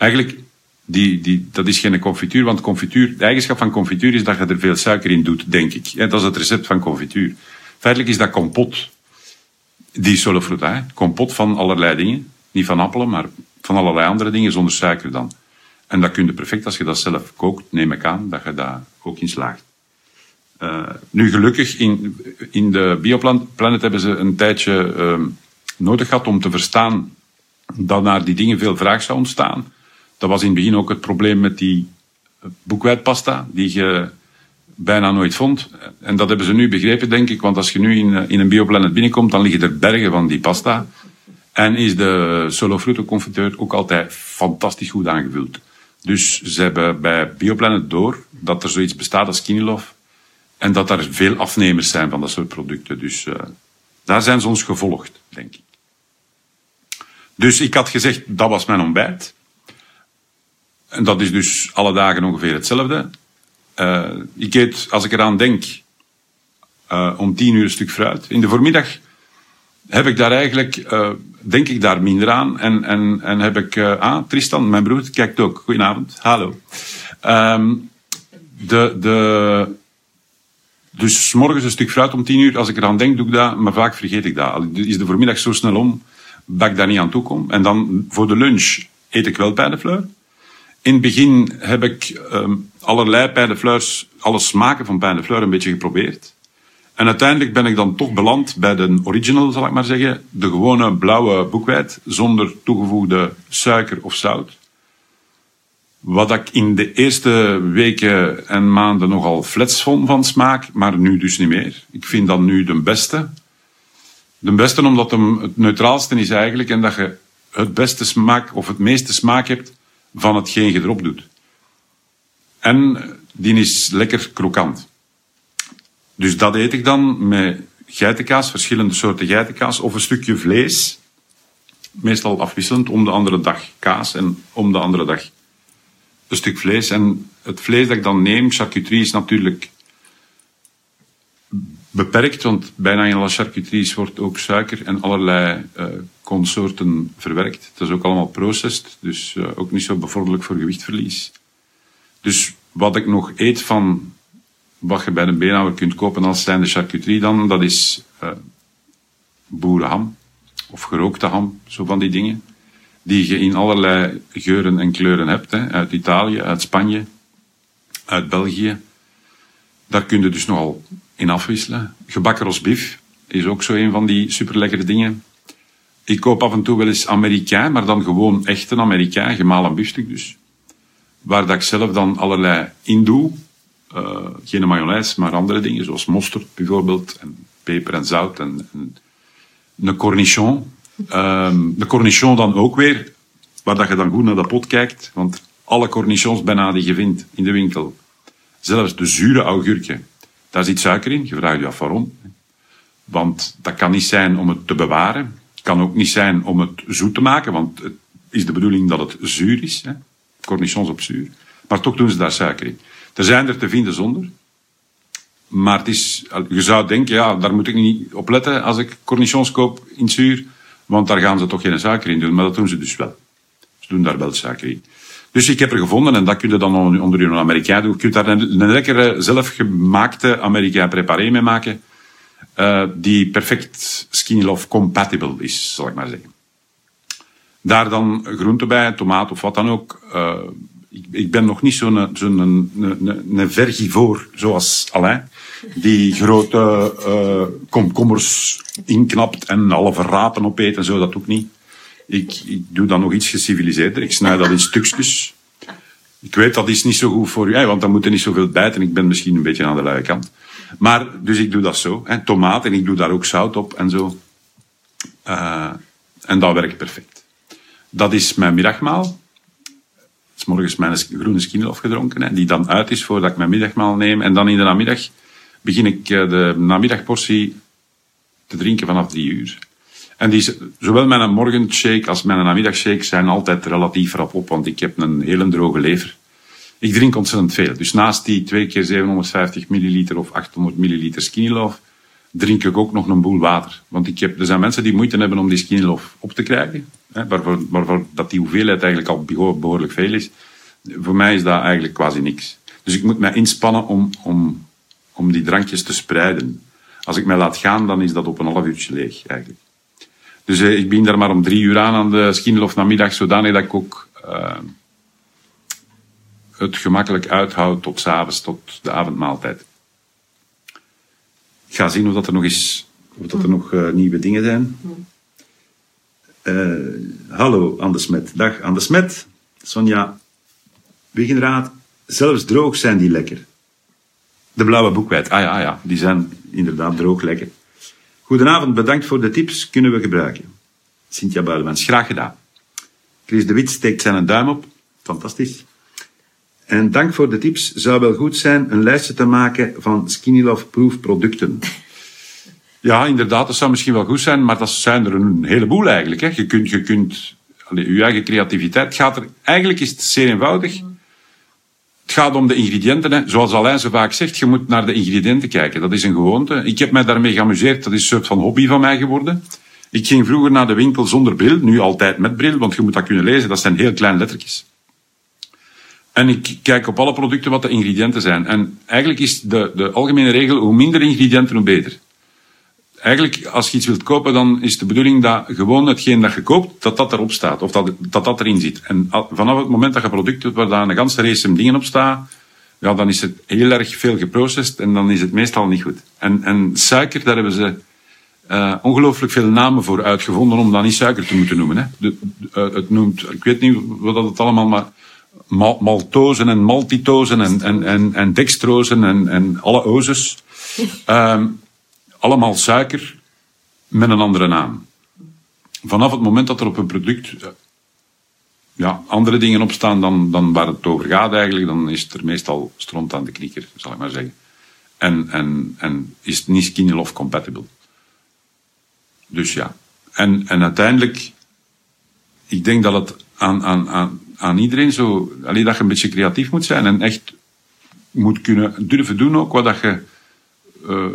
[SPEAKER 2] Eigenlijk, die, die, dat is geen confituur, want confituur, de eigenschap van confituur is dat je er veel suiker in doet, denk ik. Ja, dat is het recept van confituur. Feitelijk is dat kompot. Die solofruta, hè. kompot van allerlei dingen. Niet van appelen, maar van allerlei andere dingen zonder suiker dan. En dat kun je perfect, als je dat zelf kookt, neem ik aan, dat je daar ook in slaagt. Uh, nu gelukkig, in, in de Bioplanet hebben ze een tijdje uh, nodig gehad om te verstaan dat naar die dingen veel vraag zou ontstaan. Dat was in het begin ook het probleem met die boekwijdpasta, die je bijna nooit vond. En dat hebben ze nu begrepen, denk ik, want als je nu in, in een Bioplanet binnenkomt, dan liggen er bergen van die pasta. En is de solo confiteur ook altijd fantastisch goed aangevuld. Dus ze hebben bij Bioplanet door dat er zoiets bestaat als Kinilov. En dat er veel afnemers zijn van dat soort producten. Dus uh, daar zijn ze ons gevolgd, denk ik. Dus ik had gezegd, dat was mijn ontbijt. En dat is dus alle dagen ongeveer hetzelfde. Uh, ik eet, als ik eraan denk, uh, om tien uur een stuk fruit. In de voormiddag heb ik daar eigenlijk, uh, denk ik daar minder aan. En, en, en heb ik, ah, Tristan, mijn broer, kijkt ook. Goedenavond, hallo. Um, de, de, dus s morgens een stuk fruit om tien uur, als ik eraan denk, doe ik dat, maar vaak vergeet ik dat. Is de voormiddag zo snel om dat ik daar niet aan toe kom. En dan voor de lunch eet ik wel pijnenfleur. In het begin heb ik um, allerlei pijnenfleurs, alle smaken van pijnenfleur een beetje geprobeerd. En uiteindelijk ben ik dan toch beland bij de original, zal ik maar zeggen. De gewone blauwe boekwijd, zonder toegevoegde suiker of zout. Wat ik in de eerste weken en maanden nogal flats vond van smaak, maar nu dus niet meer. Ik vind dat nu de beste. De beste omdat hem het neutraalste is eigenlijk en dat je het beste smaak of het meeste smaak hebt van hetgeen je erop doet. En die is lekker krokant. Dus dat eet ik dan met geitenkaas, verschillende soorten geitenkaas of een stukje vlees. Meestal afwisselend om de andere dag kaas en om de andere dag een stuk vlees. En het vlees dat ik dan neem, charcuterie, is natuurlijk beperkt, want bijna in alle charcuteries wordt ook suiker en allerlei uh, consorten verwerkt. Het is ook allemaal processed, dus uh, ook niet zo bevorderlijk voor gewichtverlies. Dus wat ik nog eet van wat je bij de beenhouwer kunt kopen als zijnde charcuterie dan, dat is uh, boerenham of gerookte ham, zo van die dingen. Die je in allerlei geuren en kleuren hebt, hè, uit Italië, uit Spanje, uit België. Daar kun je dus nogal in afwisselen. Gebakken rosbief is ook zo een van die superlekkere dingen. Ik koop af en toe wel eens Amerikaan, maar dan gewoon echt een Amerikaan, gemalen biefstuk dus. Waar dat ik zelf dan allerlei in doe. Uh, geen mayonaise, maar andere dingen, zoals mosterd bijvoorbeeld, en peper en zout en, en een cornichon. Um, de cornichon dan ook weer, waar dat je dan goed naar de pot kijkt, want alle cornichons bijna die je vindt in de winkel, zelfs de zure augurken, daar zit suiker in. Je vraagt je af waarom. Want dat kan niet zijn om het te bewaren. Kan ook niet zijn om het zoet te maken, want het is de bedoeling dat het zuur is. Hè? Cornichons op zuur. Maar toch doen ze daar suiker in. Er zijn er te vinden zonder. Maar het is, je zou denken, ja, daar moet ik niet op letten als ik cornichons koop in zuur. Want daar gaan ze toch geen suiker in doen. Maar dat doen ze dus wel. Ze doen daar wel suiker in. Dus ik heb er gevonden, en dat kun je dan onder je Amerikaan doen. Je kunt daar een, een lekkere zelfgemaakte Amerikaan preparé mee maken. Uh, die perfect skinny love compatible is, zal ik maar zeggen. Daar dan groente bij, tomaat of wat dan ook. Uh, ik, ik, ben nog niet zo'n zo een, zoals Alain. Die grote uh, komkommers inknapt en alle verrapen opeet en zo, dat ik niet. Ik, ik doe dan nog iets geciviliseerder. Ik snij dat in stukjes. Ik weet dat is niet zo goed voor u, want dan moet er niet zoveel bijten. Ik ben misschien een beetje aan de luie kant. Maar, dus ik doe dat zo. Hè, tomaat en ik doe daar ook zout op en zo. Uh, en dat werkt perfect. Dat is mijn middagmaal. S morgens mijn groene skinlof gedronken, die dan uit is voordat ik mijn middagmaal neem. En dan in de namiddag begin ik eh, de namiddagportie te drinken vanaf drie uur. En die, zowel mijn morgenshake als mijn namiddagshake zijn altijd relatief rap op, want ik heb een hele droge lever. Ik drink ontzettend veel. Dus naast die twee keer 750 milliliter of 800 milliliter skinny love, drink ik ook nog een boel water. Want ik heb, er zijn mensen die moeite hebben om die skinny love op te krijgen, hè, waarvoor, dat die hoeveelheid eigenlijk al behoorlijk veel is. Voor mij is dat eigenlijk quasi niks. Dus ik moet mij inspannen om, om, om die drankjes te spreiden. Als ik mij laat gaan, dan is dat op een half uurtje leeg eigenlijk. Dus eh, ik begin daar maar om drie uur aan aan de skinlof namiddag, zodanig dat ik ook uh, het gemakkelijk uithoud tot s'avonds, tot de avondmaaltijd. Ik ga zien of dat er nog is, of dat er nog uh, nieuwe dingen zijn. Uh, hallo, Anne Smet. Dag, Anne Smet. Sonja, Wigenraad. Zelfs droog zijn die lekker. De blauwe boekwijd. Ah ja, ah ja, die zijn inderdaad droog lekker. Goedenavond, bedankt voor de tips, kunnen we gebruiken. Cynthia Buidemans, graag gedaan. Chris de Wit steekt zijn duim op. Fantastisch. En dank voor de tips. Zou wel goed zijn een lijstje te maken van Skinny Love Proof producten. Ja, inderdaad, dat zou misschien wel goed zijn, maar dat zijn er een heleboel eigenlijk. Hè. Je kunt, je kunt allez, je eigen creativiteit gaat er. Eigenlijk is het zeer eenvoudig. Het gaat om de ingrediënten. Hè. Zoals Alain zo vaak zegt, je moet naar de ingrediënten kijken. Dat is een gewoonte. Ik heb mij daarmee geamuseerd. Dat is een soort van hobby van mij geworden. Ik ging vroeger naar de winkel zonder bril, nu altijd met bril, want je moet dat kunnen lezen. Dat zijn heel kleine lettertjes. En ik kijk op alle producten wat de ingrediënten zijn. En eigenlijk is de, de algemene regel, hoe minder ingrediënten, hoe beter. Eigenlijk, als je iets wilt kopen, dan is de bedoeling dat gewoon hetgeen dat je koopt, dat dat erop staat. Of dat dat, dat erin zit. En vanaf het moment dat je product hebt waar daar een ganse race dingen op staan, ja, dan is het heel erg veel geprocessed en dan is het meestal niet goed. En, en suiker, daar hebben ze uh, ongelooflijk veel namen voor uitgevonden om dat niet suiker te moeten noemen. Hè. De, uh, het noemt, ik weet niet wat dat het allemaal, maar mal maltozen en maltitozen en, en, en, en dextrozen en, en alle ozes. Um, allemaal suiker met een andere naam. Vanaf het moment dat er op een product ja, andere dingen op staan dan, dan waar het over gaat eigenlijk, dan is het er meestal stront aan de knieker, zal ik maar zeggen. En, en, en is het niet skinny love compatible. Dus ja. En, en uiteindelijk, ik denk dat het aan, aan, aan, aan iedereen zo, alleen dat je een beetje creatief moet zijn en echt moet kunnen durven doen ook wat dat je uh,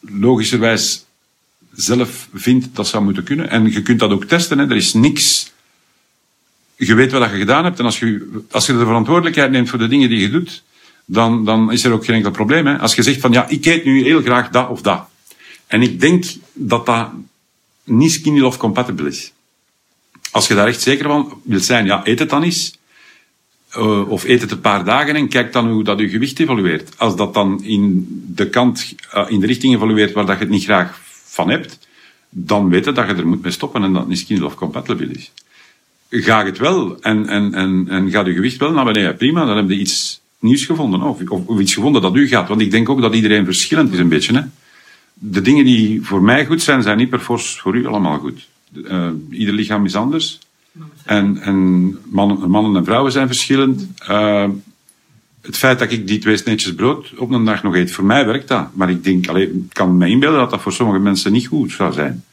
[SPEAKER 2] logischerwijs zelf vindt dat zou moeten kunnen. En je kunt dat ook testen. Hè. Er is niks. Je weet wat je gedaan hebt. En als je, als je de verantwoordelijkheid neemt voor de dingen die je doet, dan, dan is er ook geen enkel probleem. Hè. Als je zegt van ja, ik eet nu heel graag dat of dat. En ik denk dat dat niet skinny compatible is. Als je daar echt zeker van wilt zijn, ja, eet het dan eens. Uh, of eet het een paar dagen en kijk dan hoe dat je gewicht evolueert. Als dat dan in de kant, uh, in de richting evolueert waar dat je het niet graag van hebt, dan weet je dat je er moet mee stoppen en dat het niet skinny love compatible is. Ga het wel en, en, en, en gaat je gewicht wel naar beneden, prima, dan heb je iets nieuws gevonden. Of, of, of, iets gevonden dat u gaat. Want ik denk ook dat iedereen verschillend is een beetje. Hè? de dingen die voor mij goed zijn, zijn niet per force voor u allemaal goed. Uh, ieder lichaam is anders. En, en mannen, mannen, en vrouwen zijn verschillend. Uh, het feit dat ik die twee sneetjes brood op een dag nog eet, voor mij werkt dat. Maar ik denk, allee, ik kan me inbeelden dat dat voor sommige mensen niet goed zou zijn.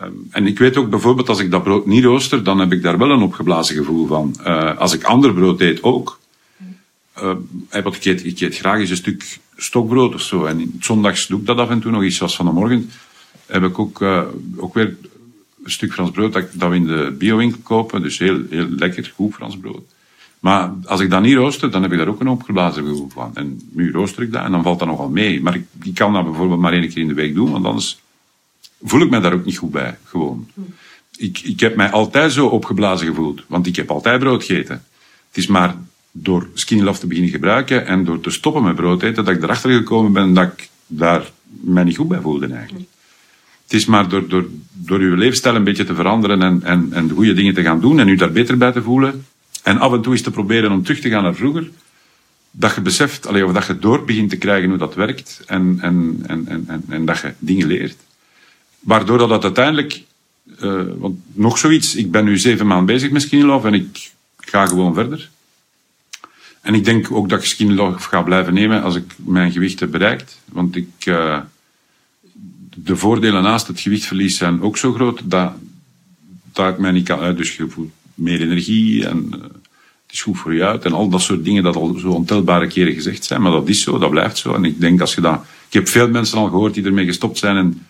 [SPEAKER 2] Uh, en ik weet ook bijvoorbeeld, als ik dat brood niet rooster, dan heb ik daar wel een opgeblazen gevoel van. als ik ander brood eet ook. wat ik eet, ik eet graag eens een stuk stokbrood of zo. En zondags doe ik dat af en toe nog iets. Zoals van de morgen heb ik ook, uh, ook weer stuk Frans brood dat, dat we in de biowinkel kopen. Dus heel, heel lekker, goed Frans brood. Maar als ik dat niet rooster, dan heb ik daar ook een opgeblazen gevoel van. En nu rooster ik dat en dan valt dat nogal mee. Maar ik, ik kan dat bijvoorbeeld maar één keer in de week doen, want anders voel ik me daar ook niet goed bij, gewoon. Ik, ik heb mij altijd zo opgeblazen gevoeld, want ik heb altijd brood gegeten. Het is maar door Skinny Love te beginnen gebruiken en door te stoppen met brood eten, dat ik erachter gekomen ben dat ik daar mij niet goed bij voelde eigenlijk. Het is maar door, door, door uw leefstijl een beetje te veranderen en, en, en de goede dingen te gaan doen en u daar beter bij te voelen. En af en toe eens te proberen om terug te gaan naar vroeger. Dat je beseft, allee, of dat je door begint te krijgen hoe dat werkt en, en, en, en, en, dat je dingen leert. Waardoor dat, dat uiteindelijk, uh, want nog zoiets, ik ben nu zeven maanden bezig met Skinny Love en ik ga gewoon verder. En ik denk ook dat ik Skinny Love ga blijven nemen als ik mijn gewicht heb bereikt. Want ik, uh, de voordelen naast het gewichtverlies zijn ook zo groot dat, dat ik mij niet kan uit. Dus je voelt meer energie en uh, het is goed voor je uit. En al dat soort dingen dat al zo ontelbare keren gezegd zijn. Maar dat is zo, dat blijft zo. En ik denk als je dat... Ik heb veel mensen al gehoord die ermee gestopt zijn en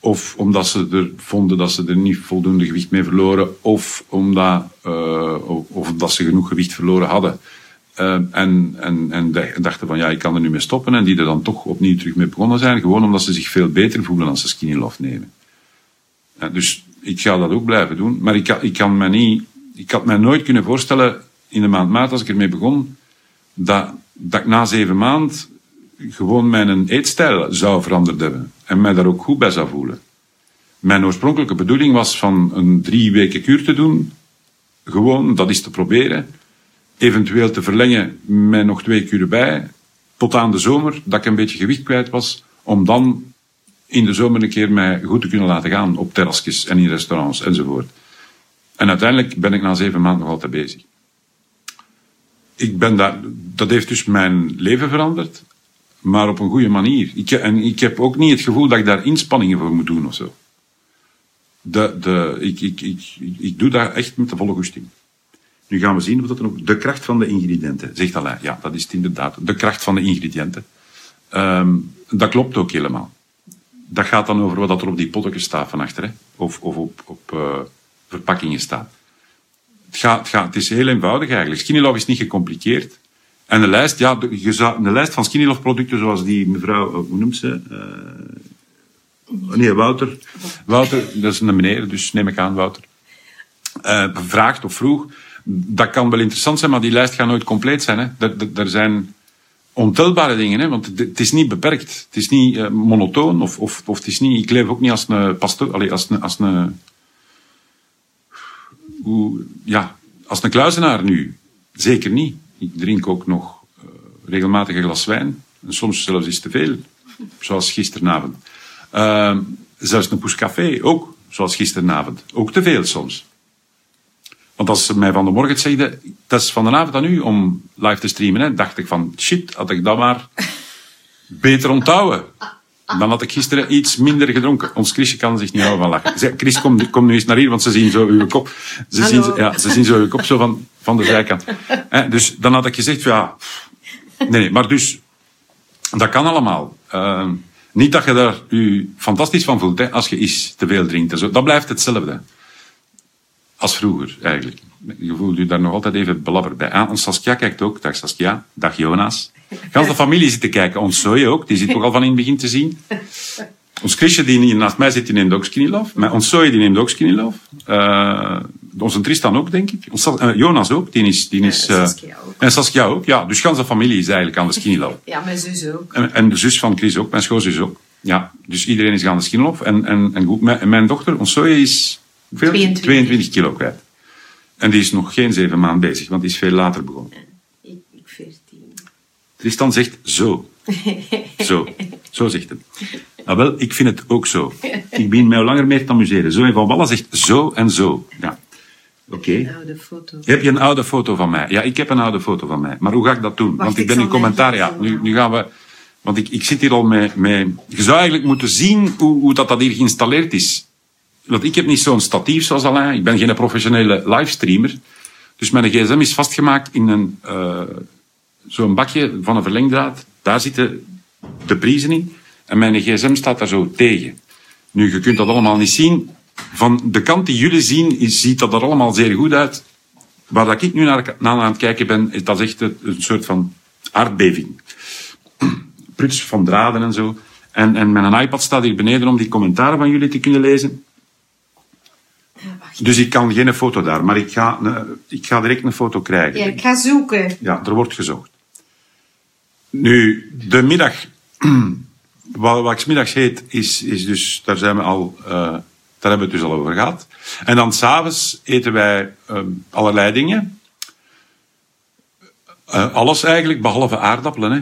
[SPEAKER 2] of omdat ze er vonden dat ze er niet voldoende gewicht mee verloren, of omdat, uh, of, of omdat ze genoeg gewicht verloren hadden. Uh, en, en, en dachten van ja, ik kan er nu mee stoppen. En die er dan toch opnieuw terug mee begonnen zijn. Gewoon omdat ze zich veel beter voelen als ze skinny love nemen. Uh, dus ik ga dat ook blijven doen. Maar ik, ik kan me niet, ik had mij nooit kunnen voorstellen in de maand maart als ik ermee begon, dat, dat ik na zeven maanden gewoon mijn eetstijl zou veranderd hebben. En mij daar ook goed bij zou voelen. Mijn oorspronkelijke bedoeling was van een drie weken kuur te doen. Gewoon, dat is te proberen eventueel te verlengen met nog twee kuren bij, tot aan de zomer, dat ik een beetje gewicht kwijt was, om dan in de zomer een keer mij goed te kunnen laten gaan op terrasjes en in restaurants enzovoort. En uiteindelijk ben ik na zeven maanden nog altijd bezig. Ik ben daar, dat heeft dus mijn leven veranderd, maar op een goede manier. Ik, en ik heb ook niet het gevoel dat ik daar inspanningen voor moet doen of zo. De, de, ik, ik, ik, ik doe dat echt met de volle goesting. Nu gaan we zien of dat er ook de kracht van de ingrediënten, zegt Alain. Ja, dat is het inderdaad. De kracht van de ingrediënten. Um, dat klopt ook helemaal. dat gaat dan over wat er op die potjes staat van achter. Hè? Of, of op, op uh, verpakkingen staat. Het, gaat, het, gaat, het is heel eenvoudig eigenlijk. Skinny Love is niet gecompliceerd. En de lijst, ja, de, je zou, de lijst van Skinny Love producten zoals die mevrouw, hoe noemt ze? Uh, nee, Wouter. Wouter, dat is een meneer, dus neem ik aan, Wouter. Uh, vraagt of vroeg. Dat kan wel interessant zijn, maar die lijst gaat nooit compleet zijn. Er, zijn ontelbare dingen, hè, want het is niet beperkt. Het is niet uh, monotoon, of, of, of het is niet, ik leef ook niet als een pastoor, allez, als een, als een, ja, als een kluizenaar nu. Zeker niet. Ik drink ook nog uh, regelmatig een glas wijn, en soms zelfs iets te veel, zoals gisteravond. Uh, zelfs een poescafé, ook, zoals gisteravond. Ook te veel soms. Want als ze mij van de morgen zeiden, dat is van de avond aan u om live te streamen, hè, dacht ik van, shit, had ik dat maar beter onthouden. Dan had ik gisteren iets minder gedronken. Ons Chrisje kan zich niet houden van lachen. Chris, kom, kom nu eens naar hier, want ze zien zo uw kop. Ze, zien, ja, ze zien zo uw kop zo van, van de zijkant. dus dan had ik gezegd, ja... Nee, maar dus... Dat kan allemaal. Uh, niet dat je daar u fantastisch van voelt, hè, als je iets te veel drinkt. Zo. Dat blijft hetzelfde als vroeger, eigenlijk. Je voelt je daar nog altijd even belabberd bij. En Saskia kijkt ook. Dag Saskia. Dag Jonas. Gans de familie zit te kijken. Ons Zoe ook. Die zit ook al van in het begin te zien. Ons Chrisje, die hier naast mij zit, die neemt ook Skinny Love. Maar ons Zoe, die neemt ook Skinny Love. Uh, onze Tristan ook, denk ik. Ons, uh, Jonas ook. Die is... Die is uh, Saskia ook. En Saskia ook. Ja, dus gans de familie is eigenlijk aan de Skinny Love.
[SPEAKER 6] Ja, mijn zus ook.
[SPEAKER 2] En, en de zus van Chris ook. Mijn schoonzus ook. Ja, dus iedereen is aan de Skinny Love. En, en, en goed, mijn, mijn dochter, ons Zoe, is... Veel? 22. 22 kilo kwijt. En die is nog geen zeven maanden bezig, want die is veel later begonnen.
[SPEAKER 6] Ik, ik 14.
[SPEAKER 2] Tristan zegt zo. Zo. Zo zegt het. Nou wel, ik vind het ook zo. Ik begin mij al langer meer te amuseren. Zo en Van Wallen zegt zo en zo. Ja. Oké. Heb je een oude foto van mij? Ja, ik heb een oude foto van mij. Maar hoe ga ik dat doen?
[SPEAKER 6] Wacht,
[SPEAKER 2] want ik
[SPEAKER 6] ik
[SPEAKER 2] ben in commentaar. Ja, nu, nu gaan we... Want ik, ik zit hier al met... Je zou eigenlijk moeten zien hoe, hoe dat, dat hier geïnstalleerd is. Want ik heb niet zo'n statief zoals Alain. Ik ben geen professionele livestreamer. Dus mijn gsm is vastgemaakt in een, uh, zo'n bakje van een verlengdraad. Daar zitten de prijzen in. En mijn gsm staat daar zo tegen. Nu, je kunt dat allemaal niet zien. Van de kant die jullie zien, ziet dat er allemaal zeer goed uit. Waar dat ik nu naar, naar aan het kijken ben, is dat echt een, een soort van aardbeving. Pruts van draden en zo. En, en mijn iPad staat hier beneden om die commentaren van jullie te kunnen lezen. Dus ik kan geen foto daar, maar ik ga, ik ga direct een foto krijgen.
[SPEAKER 6] Ja, ik ga zoeken.
[SPEAKER 2] Ja, er wordt gezocht. Nu, de middag, wat, wat ik middags heet, is, is dus, daar zijn we al, uh, daar hebben we het dus al over gehad. En dan s'avonds eten wij um, allerlei dingen. Uh, alles eigenlijk, behalve aardappelen. Hè.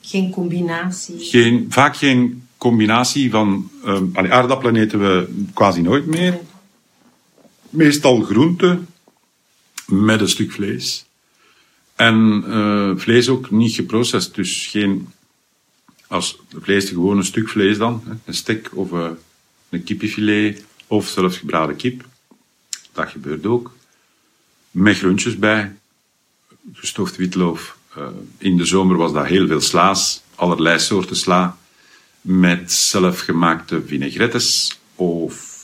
[SPEAKER 6] Geen combinatie.
[SPEAKER 2] Geen, vaak geen combinatie van, aardappelen eten we quasi nooit meer. Meestal groente met een stuk vlees. En uh, vlees ook niet geprocessed, dus geen, als vlees gewoon een stuk vlees dan, een stek of uh, een kippenfilet of zelfs gebraden kip. Dat gebeurt ook. Met groentjes bij, gestoofd witloof. Uh, in de zomer was dat heel veel slaas, allerlei soorten sla, met zelfgemaakte vinaigrettes of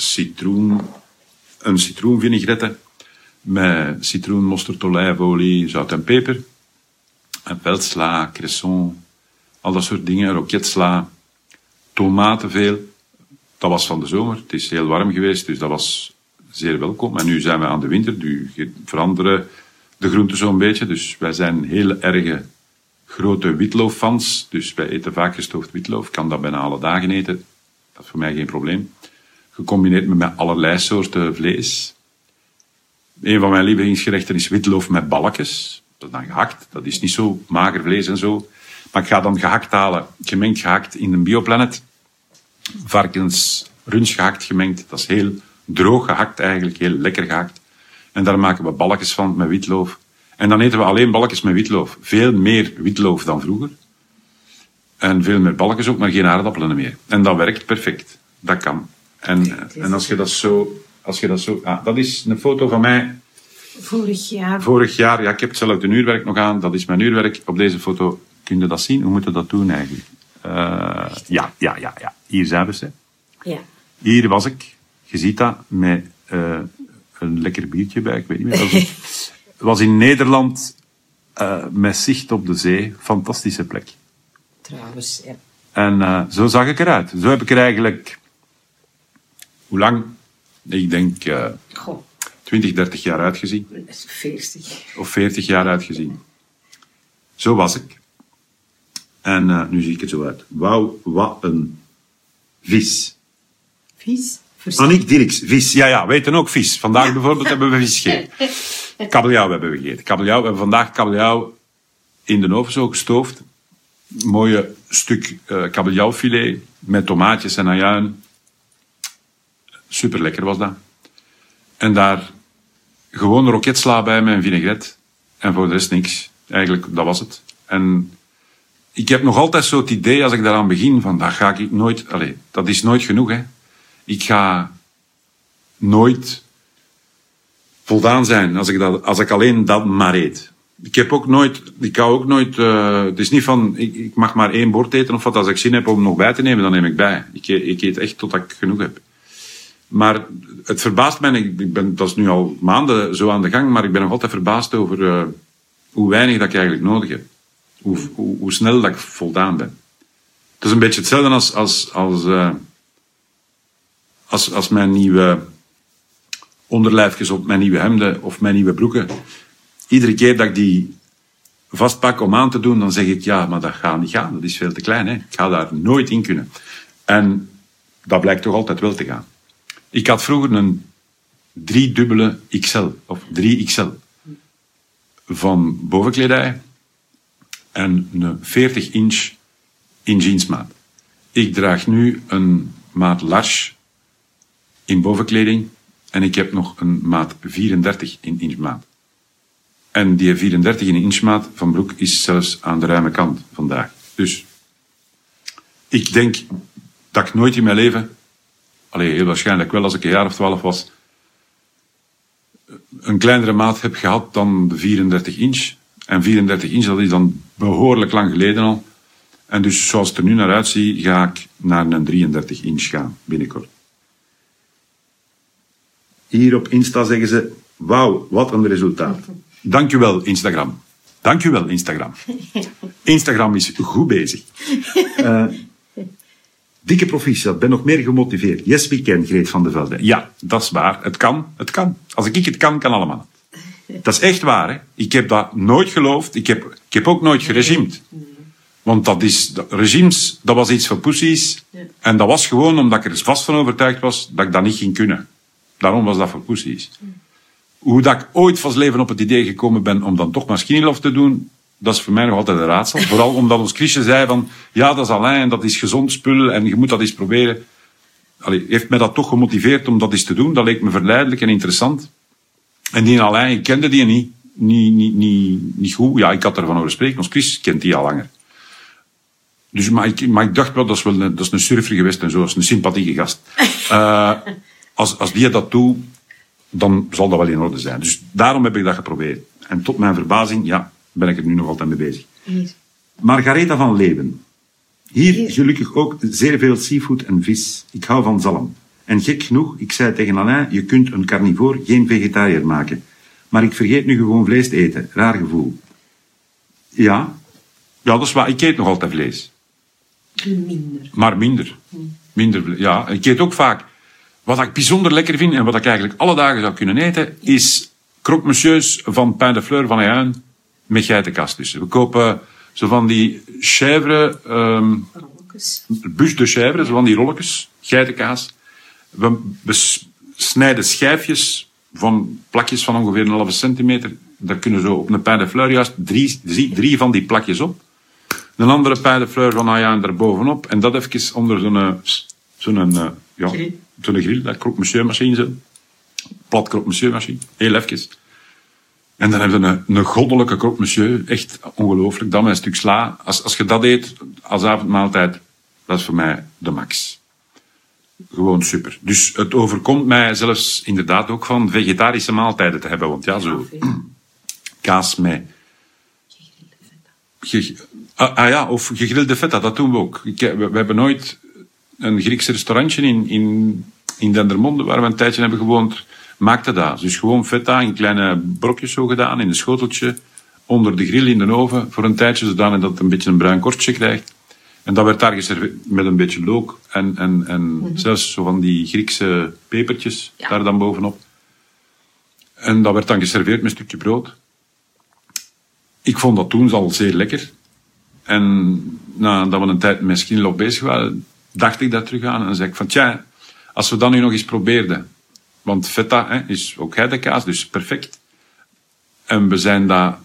[SPEAKER 2] citroen, een citroenvinaigrette met citroen, mosterd, olijfolie, zout en peper. En veldsla, cresson, al dat soort dingen, roketsla, tomaten veel. Dat was van de zomer. Het is heel warm geweest, dus dat was zeer welkom. En nu zijn we aan de winter, nu veranderen de groenten zo'n beetje. Dus wij zijn heel erge grote witlooffans. Dus wij eten vaak gestoofd witloof. Ik kan dat bijna alle dagen eten. Dat is voor mij geen probleem gecombineerd met allerlei soorten vlees. Een van mijn lievelingsgerechten is witloof met balkjes. Dat is dan gehakt. Dat is niet zo mager vlees en zo. Maar ik ga dan gehakt halen, gemengd gehakt in een bioplanet. Varkens, runch gehakt gemengd. Dat is heel droog gehakt eigenlijk, heel lekker gehakt. En daar maken we balkjes van met witloof. En dan eten we alleen balkjes met witloof. Veel meer witloof dan vroeger. En veel meer balkjes ook, maar geen aardappelen meer. En dat werkt perfect. Dat kan. En, en als je dat zo... Als je dat, zo ah, dat is een foto van mij...
[SPEAKER 6] Vorig jaar.
[SPEAKER 2] Vorig jaar, ja, ik heb hetzelfde uurwerk nog aan. Dat is mijn uurwerk. Op deze foto kun je dat zien. Hoe moet je dat doen eigenlijk? Uh, Eh, ja, ja, ja, ja. Hier zijn we ze.
[SPEAKER 6] Ja.
[SPEAKER 2] Hier was ik. Je ziet dat met eh, een lekker biertje bij. Ik weet niet meer. Dat was, het was in Nederland eh, met zicht op de zee. Fantastische plek.
[SPEAKER 6] Trouwens, ja.
[SPEAKER 2] En zo zag ik eruit. Zo heb ik er eigenlijk... Hoe lang? Ik denk
[SPEAKER 6] Goh,
[SPEAKER 2] 20, 30 jaar uitgezien.
[SPEAKER 6] dat is 40.
[SPEAKER 2] Of 40 jaar uitgezien. Zo was ik. En eh, nu zie ik er zo uit. Wauw, wat een vis.
[SPEAKER 6] Vies.
[SPEAKER 2] Aniek Dirks, vis. Ja, ja, weten ook vis. Vandaag bijvoorbeeld hebben we vis gegeten. Kabeljauw hebben we gegeten. Kabeljauw. We hebben vandaag kabeljauw in de oven zo gestoofd. Mooie stuk eh kabeljauwfilet met tomaatjes en ajuin. Super lekker was dat. En daar gewoon roketsla bij met een vinaigrette. En voor de rest niks. Eigenlijk, dat was het. En ik heb nog altijd zo het idee, als ik daaraan begin, van dat ga ik nooit... Allez, dat is nooit genoeg, hè. Ik ga nooit voldaan zijn als ik, dat, als ik alleen dat maar eet. Ik heb ook nooit, ik hou ook nooit, eh, het is niet van, ik, ik mag maar één bord eten of wat, als ik zin heb om nog bij te nemen, dan neem ik bij. Ik, ik eet echt totdat ik genoeg heb. Maar het verbaast mij, ik ben, dat is nu al maanden zo aan de gang, maar ik ben nog altijd verbaasd over eh, hoe weinig dat ik eigenlijk nodig heb. Hoe, hoe, hoe snel dat ik voldaan ben. Het is een beetje hetzelfde als, als, als, eh, als, als mijn nieuwe onderlijfjes op mijn nieuwe hemden of mijn nieuwe broeken. Iedere keer dat ik die vastpak om aan te doen, dan zeg ik ja, maar dat gaat niet gaan. Dat is veel te klein. Hè? Ik ga daar nooit in kunnen. En dat blijkt toch altijd wel te gaan. Ik had vroeger een driedubbele XL, of 3XL, van bovenkledij en een 40 inch in jeansmaat. Ik draag nu een maat large in bovenkleding en ik heb nog een maat 34 in inchmaat. En die 34 in inchmaat van broek is zelfs aan de ruime kant vandaag. Dus ik denk dat ik nooit in mijn leven, allee, heel waarschijnlijk wel als ik een jaar of 12 was, een kleinere maat heb gehad dan de 34 inch. En 34 inch, dat is dan behoorlijk lang geleden al. En dus zoals het er nu naar uitziet, ga ik naar een 33 inch gaan binnenkort. Hier op Insta zeggen ze, wauw, wat een resultaat. Dank u wel, Instagram. Dank u wel, Instagram. Instagram is goed bezig. Eh, dikke proficiat, ben nog meer gemotiveerd. Yes, we can, Greet van de Velde. Ja, dat is waar. Het kan, het kan. Als ik het kan, kan allemaal. Dat is echt waar, hè. Ik heb dat nooit geloofd. Ik heb, ik heb ook nooit geregimd. Want dat is, dat- regimes, dat was iets voor poesies. En dat was gewoon omdat ik er vast van overtuigd was dat ik dat niet ging kunnen. Daarom was dat voor poesies. Hoe dat ik ooit van leven op het idee gekomen ben om dan toch maar skinny love te doen, dat is voor mij nog altijd een raadsel. Vooral omdat ons Chrisje zei van, ja, dat is Alain en dat is gezond spul en je moet dat eens proberen. Allee, heeft mij dat toch gemotiveerd om dat eens te doen. Dat leek me verleidelijk en interessant. En die Alain, ik kende die niet. Niet, niet, niet, niet goed. Ja, ik had ervan over spreken. Ons Chris kent die al langer. Dus, maar, ik, maar ik dacht wel, dat is wel een, dat is een surfer geweest en zo. Dat is een sympathieke gast. Eh, als, als die dat doet, dan zal dat wel in orde zijn. Dus daarom heb ik dat geprobeerd. En tot mijn verbazing, ja, ben ik er nu nog altijd mee bezig.
[SPEAKER 6] Hier.
[SPEAKER 2] Margaretha van Leeuwen. Hier
[SPEAKER 6] Hier.
[SPEAKER 2] gelukkig ook zeer veel seafood en vis. Ik hou van zalm. En gek genoeg, ik zei tegen Alain, je kunt een carnivoor geen vegetariër maken. Maar ik vergeet nu gewoon vlees te eten. Raar gevoel. Ja, ja dat is waar. Ik eet nog altijd vlees.
[SPEAKER 6] Minder.
[SPEAKER 2] Maar minder. Minder vlees. Ja, ik eet ook vaak. Wat ik bijzonder lekker vind en wat ik eigenlijk alle dagen zou kunnen eten, is croque monsieurs van Pain de Fleur van Ajuin met geitenkast tussen. We kopen zo van die chèvre,
[SPEAKER 6] Rolletjes.
[SPEAKER 2] bus de chèvre, zo van die rolletjes, geitenkaas. We, snijden schijfjes van plakjes van ongeveer een halve centimeter. Daar kunnen zo op een pain de fleur juist drie, drie, drie van die plakjes op. Een andere pain de fleur van Ajuin daarbovenop. En dat even onder zo'n eh, zo'n eh, ja, zo'n grill, dat croque monsieur machine zo. Plat croque monsieur machine, heel even. En dan hebben we een, een goddelijke croque monsieur, echt ongelooflijk. Dan met een stuk sla. Als, als je dat eet als avondmaaltijd, dat is voor mij de max. Gewoon super. Dus het overkomt mij zelfs inderdaad ook van vegetarische maaltijden te hebben. Want ja, zo kaas met... ge- Ah, ah ja, of gegrilde feta, dat doen we ook. Ik, we, we hebben nooit een Grieks restaurantje in, in, in Dendermonde, waar we een tijdje hebben gewoond, maakte dat. Dus gewoon feta in kleine brokjes zo gedaan, in een schoteltje, onder de grill in de oven, voor een tijdje, zodanig dat het een beetje een bruin kortje krijgt. En dat werd daar geserveerd met een beetje look en, en, en zelfs zo van die Griekse pepertjes
[SPEAKER 6] Ja.
[SPEAKER 2] daar dan bovenop. En dat werd dan geserveerd met een stukje brood. Ik vond dat toen al zeer lekker. En nadat we een tijd met Skinlock bezig waren, dacht ik daar terug aan. En zei ik van, tja, als we dat nu nog eens probeerden. Want feta hè, is ook heidekaas, dus perfect. En we zijn dat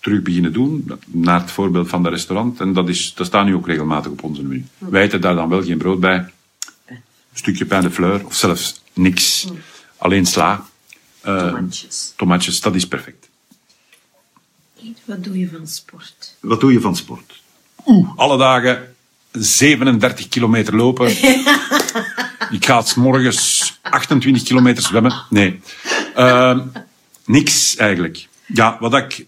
[SPEAKER 2] terug beginnen doen, naar het voorbeeld van de restaurant. En dat, is, dat staat nu ook regelmatig op onze menu. Wij eten daar dan wel geen brood bij. Een stukje pain de fleur, of zelfs niks. Alleen sla. Eh,
[SPEAKER 6] Tomatjes.
[SPEAKER 2] tomatjes, dat is perfect.
[SPEAKER 6] Eet, Wat doe je van sport?
[SPEAKER 2] Wat doe je van sport? Oeh, alle dagen 37 kilometer lopen. ik ga 's morgens 28 kilometer zwemmen. Nee. Ehm, niks eigenlijk. Ja, wat ik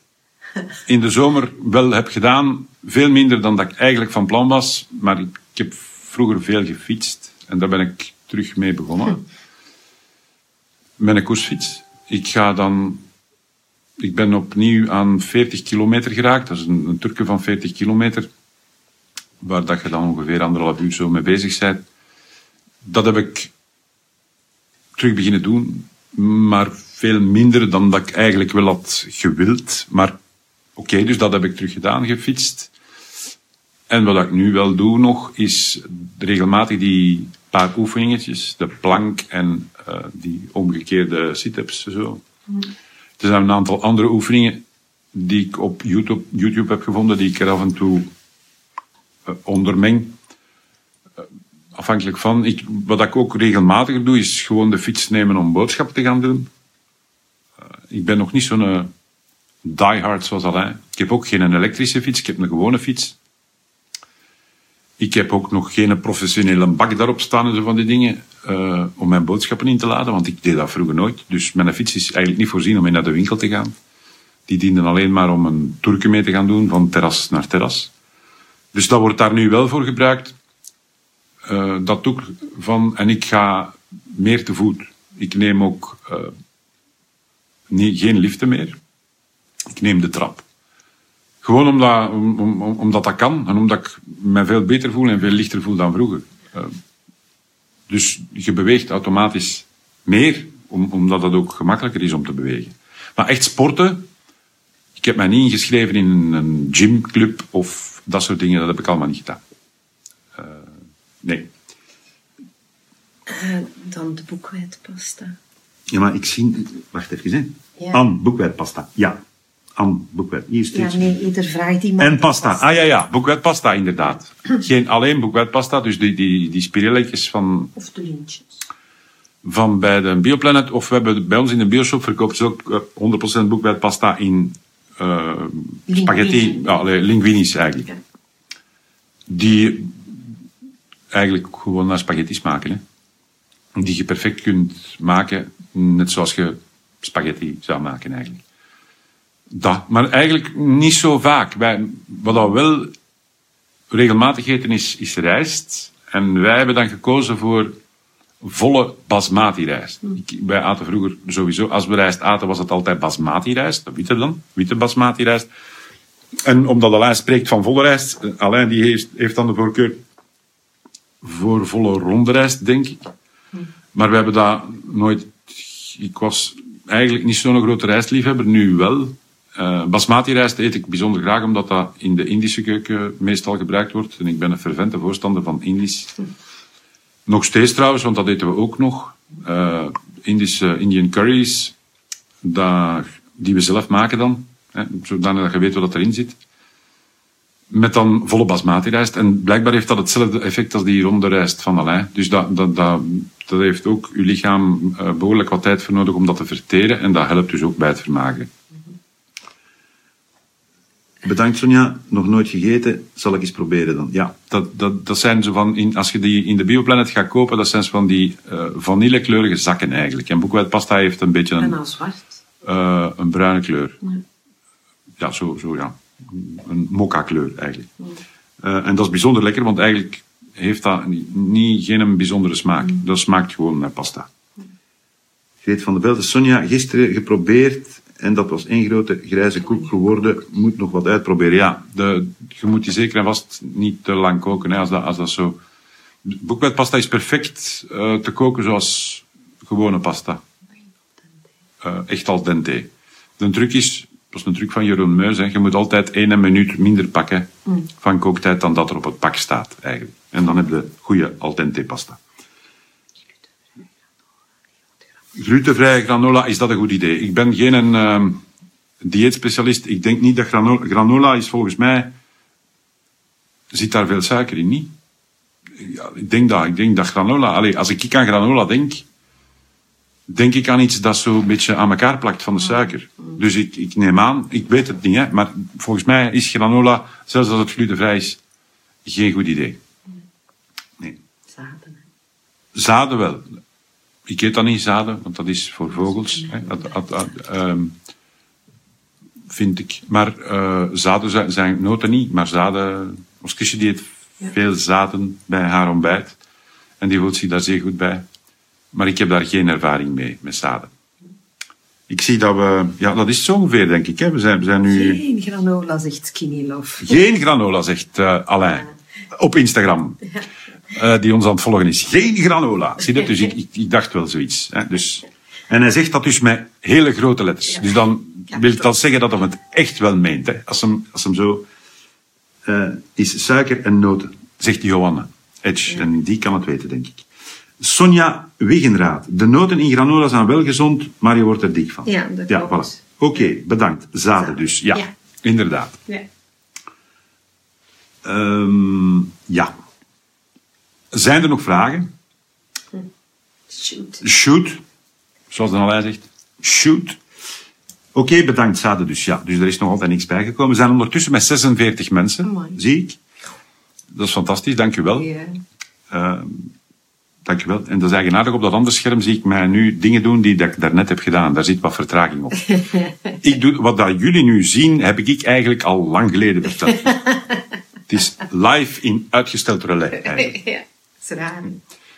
[SPEAKER 2] in de zomer wel heb gedaan, veel minder dan dat ik eigenlijk van plan was. Maar ik, heb vroeger veel gefietst. En daar ben ik terug mee begonnen. Met een koersfiets. Ik ga dan ik ben opnieuw aan 40 kilometer geraakt. Dat is een, een Turken van 40 kilometer. Waar dat je dan ongeveer anderhalf uur zo mee bezig bent. Dat heb ik terug beginnen doen. Maar veel minder dan dat ik eigenlijk wel had gewild. Maar oké, dus dat heb ik terug gedaan, gefietst. En wat ik nu wel doe nog, is regelmatig die paar oefeningetjes. De plank en eh, die omgekeerde sit-ups. Zo. Er zijn een aantal andere oefeningen die ik op YouTube, YouTube heb gevonden, die ik er af en toe eh, ondermeng. Afhankelijk van. Ik, wat ik ook regelmatiger doe, is gewoon de fiets nemen om boodschappen te gaan doen. Eh, ik ben nog niet zo'n eh, diehard zoals Alain. Ik heb ook geen elektrische fiets, ik heb een gewone fiets. Ik heb ook nog geen professionele bak daarop staan en zo van die dingen. eh, om mijn boodschappen in te laden, want ik deed dat vroeger nooit. Dus mijn fiets is eigenlijk niet voorzien om mee naar de winkel te gaan. Die dienden alleen maar om een toerke mee te gaan doen, van terras naar terras. Dus dat wordt daar nu wel voor gebruikt. Eh, dat doe ik van, en ik ga meer te voet. Ik neem ook eh, niet, geen liften meer. Ik neem de trap. Gewoon omdat, om, om, om- omdat dat kan en omdat ik me veel beter voel en veel lichter voel dan vroeger. Eh, dus je beweegt automatisch meer, om, omdat het ook gemakkelijker is om te bewegen. Maar echt sporten, ik heb mij niet ingeschreven in een gymclub of dat soort dingen, dat heb ik allemaal niet gedaan. Eh, nee.
[SPEAKER 6] Eh, dan de boekwijdpasta.
[SPEAKER 7] Ja, maar ik zie... Wacht even, hè.
[SPEAKER 6] Ja.
[SPEAKER 7] An, boekwijdpasta. Ja. An, boekwijd. Hier
[SPEAKER 6] Ja, nee, ieder vraagt die
[SPEAKER 2] En pasta. Ah ja, ja, boekwijdpasta inderdaad. Geen alleen boekwijdpasta, dus die, die, die spirelletjes van,
[SPEAKER 6] Of de lintjes.
[SPEAKER 2] van bij de Bioplanet, of we hebben bij ons in de bioshop verkoopt ze ook eh, 100% boekwijdpasta in eh, spaghetti, allee, linguinis eigenlijk.
[SPEAKER 6] Ja.
[SPEAKER 2] Die eigenlijk gewoon naar spaghetti smaken. Hè. Die je perfect kunt maken, net zoals je spaghetti zou maken eigenlijk. Dat, maar eigenlijk niet zo vaak. Wij, wat we wel regelmatig eten is, is rijst. En wij hebben dan gekozen voor volle basmati rijst. Ik, wij aten vroeger sowieso, als we rijst aten, was het altijd basmati rijst. De witte dan, witte basmati rijst. En omdat Alain spreekt van volle rijst, eh, Alain die heeft, heeft dan de voorkeur voor volle ronde rijst, denk ik. Maar we hebben dat nooit... Ik was eigenlijk niet zo'n grote rijstliefhebber, nu wel. Eh basmati rijst eet ik bijzonder graag, omdat dat in de Indische keuken meestal gebruikt wordt. En ik ben een fervente voorstander van Indisch. Nog steeds trouwens, want dat eten we ook nog. Eh Indische Indian curries, dat, die we zelf maken dan. Hè, zodanig dat je weet wat erin zit. Met dan volle basmati rijst. En blijkbaar heeft dat hetzelfde effect als die ronde rijst van Alain. Dus dat, dat, dat, dat heeft ook uw lichaam eh, behoorlijk wat tijd voor nodig om dat te verteren. En dat helpt dus ook bij het vermageren.
[SPEAKER 7] Bedankt Sonja, nog nooit gegeten. Zal ik eens proberen dan. Ja.
[SPEAKER 2] Dat, dat, dat zijn zo van, in, als je die in de Bioplanet gaat kopen, dat zijn zo van die eh vanillekleurige zakken eigenlijk. En boekwijdpasta heeft een beetje
[SPEAKER 6] En
[SPEAKER 2] een,
[SPEAKER 6] dan zwart.
[SPEAKER 2] eh, een bruine kleur.
[SPEAKER 6] Ja.
[SPEAKER 2] Ja, zo, zo ja. Een mokka kleur eigenlijk. Eh, en dat is bijzonder lekker, want eigenlijk heeft dat niet, niet- geen een bijzondere smaak. Dat smaakt gewoon naar pasta.
[SPEAKER 8] Greet van de Velde. Sonja, gisteren geprobeerd en dat was één grote grijze koek geworden. Moet nog wat uitproberen.
[SPEAKER 2] Ja, de, je moet die zeker en vast niet te lang koken. Hè, als, dat, als dat zo... Boekwijdpasta is perfect eh, te koken zoals gewone pasta. Eh, echt al dente. De truc is, dat is een truc van Jeroen Meus, hè, je moet altijd één minuut minder pakken van kooktijd dan dat er op het pak staat eigenlijk. En dan heb je goede al dente pasta. Glutenvrije granola, is dat een goed idee? Ik ben geen een, ehm, dieetspecialist. Ik denk niet dat granola, granola is volgens mij... Zit daar veel suiker in, niet? Ja, ik denk dat. Ik denk dat granola... Allee, als ik aan granola denk, denk ik aan iets dat zo een beetje aan elkaar plakt van de suiker. Dus ik, ik neem aan, ik weet het niet, hè, maar volgens mij is granola, zelfs als het glutenvrij is, geen goed idee. Nee.
[SPEAKER 6] Zaden.
[SPEAKER 2] Zaden wel. Ik eet dat niet, zaden, want dat is voor vogels. Hè. Dat, dat- dat, ehm, vind ik. Maar eh, zaden zijn, zijn noten niet, maar zaden... Ons kusje die eet veel zaden bij haar ontbijt. En die voelt zich daar zeer goed bij. Maar ik heb daar geen ervaring mee, met zaden. Ik zie dat we... Ja, dat is zo ongeveer, denk ik. Hè. We, zijn, we zijn nu...
[SPEAKER 6] Geen granola, zegt Skinny Love.
[SPEAKER 2] Geen granola, zegt eh, Alain. Op Instagram. Eh, die ons aan het volgen is. Geen granola. Zie dat? Dus ik, ik, ik dacht wel zoiets. Hè? Dus, en hij zegt dat dus met hele grote letters. Dus dan wil dat zeggen dat hij het echt wel meent. Hè? Als, hem, als hem zo...
[SPEAKER 8] Eh, is suiker en noten.
[SPEAKER 2] Zegt Johanne Edge.
[SPEAKER 8] En die kan het weten, denk ik. Sonja Wiggenraad. De noten in granola zijn wel gezond, maar je wordt er dik van.
[SPEAKER 6] Ja, dat
[SPEAKER 8] Ja,
[SPEAKER 6] klopt.
[SPEAKER 8] voilà. Oké, bedankt. Zaden dus.
[SPEAKER 2] Ja,
[SPEAKER 6] Ja.
[SPEAKER 2] inderdaad.
[SPEAKER 6] Ja.
[SPEAKER 8] Ehm, ja.
[SPEAKER 2] Zijn er nog vragen?
[SPEAKER 6] Shoot.
[SPEAKER 2] Shoot. Zoals de Alain zegt. Shoot.
[SPEAKER 8] Oké, bedankt Zaden dus. Ja.
[SPEAKER 2] Dus er is nog altijd niks bijgekomen. We zijn ondertussen met 46 mensen. Zie ik. Dat is fantastisch, dank u wel.
[SPEAKER 6] Ja.
[SPEAKER 2] Eh, dank u wel. En dat is eigenaardig, op dat andere scherm zie ik mij nu dingen doen die dat ik daarnet heb gedaan. Daar zit wat vertraging op. ik doe, wat dat jullie nu zien, heb ik eigenlijk al lang geleden verteld. Het is live in uitgesteld relais. eigenlijk.
[SPEAKER 6] ja. Dat is raar.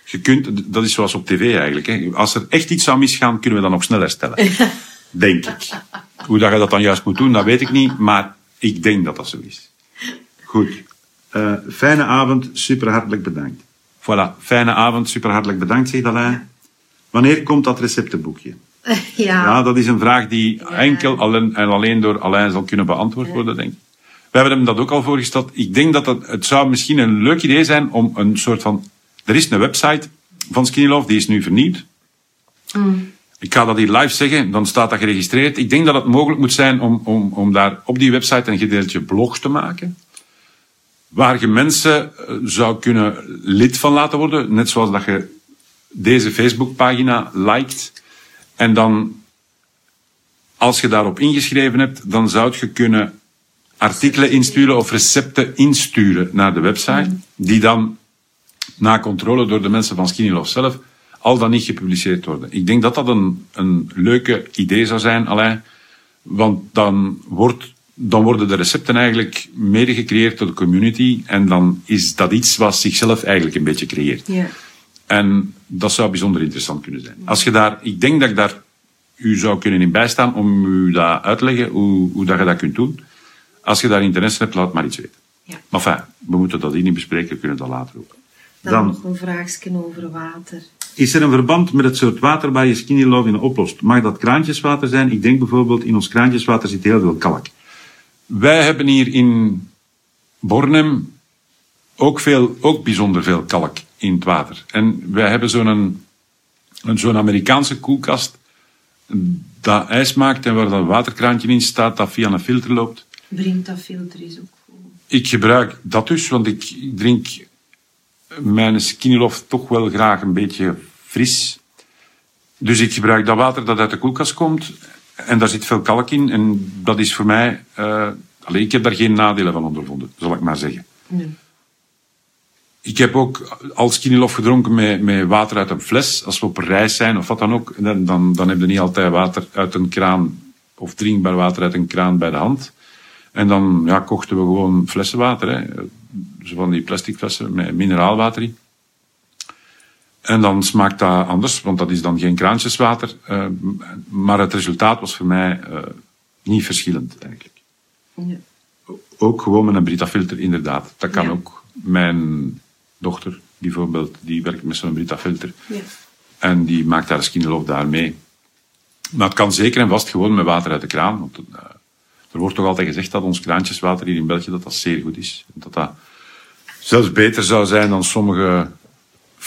[SPEAKER 2] Je kunt, dat is zoals op tv eigenlijk. Hè. Als er echt iets zou misgaan, kunnen we dat nog snel herstellen. denk ik. Hoe dat je dat dan juist moet doen, dat weet ik niet. Maar ik denk dat dat zo is.
[SPEAKER 8] Goed. Eh, fijne avond, super hartelijk bedankt.
[SPEAKER 2] Voilà, fijne avond.
[SPEAKER 8] Super hartelijk bedankt, zegt Alain. Wanneer komt dat receptenboekje?
[SPEAKER 6] Ja.
[SPEAKER 2] Ja, dat is een vraag die enkel alleen, en alleen door Alain zal kunnen beantwoord worden, denk ik. We hebben hem dat ook al voorgesteld. Ik denk dat het, het zou misschien een leuk idee zijn om een soort van... Er is een website van Skinny Love, die is nu vernieuwd. Ik ga dat hier live zeggen, dan staat dat geregistreerd. Ik denk dat het mogelijk moet zijn om, om, om daar op die website een gedeeltje blog te maken. Waar je mensen eh, zou kunnen lid van laten worden. Net zoals dat je deze Facebookpagina liked. En dan, als je daarop ingeschreven hebt, dan zou je kunnen artikelen insturen of recepten insturen naar de website. Die dan na controle door de mensen van Skinny Love zelf al dan niet gepubliceerd worden. Ik denk dat dat een, een leuke idee zou zijn, Alain. Want dan, wordt, dan worden de recepten eigenlijk mede gecreëerd door de community. En dan is dat iets wat zichzelf eigenlijk een beetje creëert.
[SPEAKER 6] Ja.
[SPEAKER 2] En dat zou bijzonder interessant kunnen zijn. Als je daar, ik denk dat ik daar u zou kunnen in bijstaan om u dat uit te leggen, hoe, hoe dat je dat kunt doen. Als je daar interesse hebt, laat maar iets weten.
[SPEAKER 6] Ja.
[SPEAKER 2] Maar we moeten dat hier niet bespreken, we kunnen dat later ook.
[SPEAKER 6] Dan,
[SPEAKER 8] Dan-
[SPEAKER 6] nog een vraagje over water.
[SPEAKER 8] Is er een verband met het soort water waar je Skinny Love in oplost? Mag dat kraantjeswater zijn? Ik denk bijvoorbeeld in ons kraantjeswater zit heel veel kalk.
[SPEAKER 2] Wij hebben hier in Bornem ook, veel, ook bijzonder veel kalk in het water. En wij hebben zo'n een, een- zo'n Amerikaanse koelkast dat ijs maakt en waar dat waterkraantje in staat dat via een filter loopt.
[SPEAKER 6] Brengt dat filter is ook goed.
[SPEAKER 2] Ik gebruik dat dus, want ik ik drink mijn skinnylof toch wel graag een beetje fris. Dus ik gebruik dat water dat uit de koelkast komt. En daar zit veel kalk in. En dat is voor mij... eh allee, ik heb daar geen nadelen van ondervonden, zal ik maar zeggen.
[SPEAKER 6] Nee.
[SPEAKER 2] Ik heb ook al skinnylof gedronken met, met water uit een fles. Als we op reis zijn of wat dan ook, dan, dan, dan heb je niet altijd water uit een kraan of drinkbaar water uit een kraan bij de hand.
[SPEAKER 6] En dan ja, kochten we gewoon flessenwater. Hè. Zo van die plastic flessen met mineraalwater in. En dan smaakt dat anders, want dat is dan geen kraantjeswater. Uh, maar het resultaat was voor mij uh, niet verschillend eigenlijk. Ja. Ook gewoon met een Brita-filter, inderdaad. Dat kan ja. ook. Mijn dochter, bijvoorbeeld, die werkt met zo'n Brita-filter. Ja. En die maakt daar skin love daarmee. Maar het kan zeker en vast gewoon met water uit de kraan. Want, uh, er wordt toch altijd gezegd dat ons kraantjeswater hier in België dat dat zeer goed is. Dat dat zelfs beter zou zijn dan sommige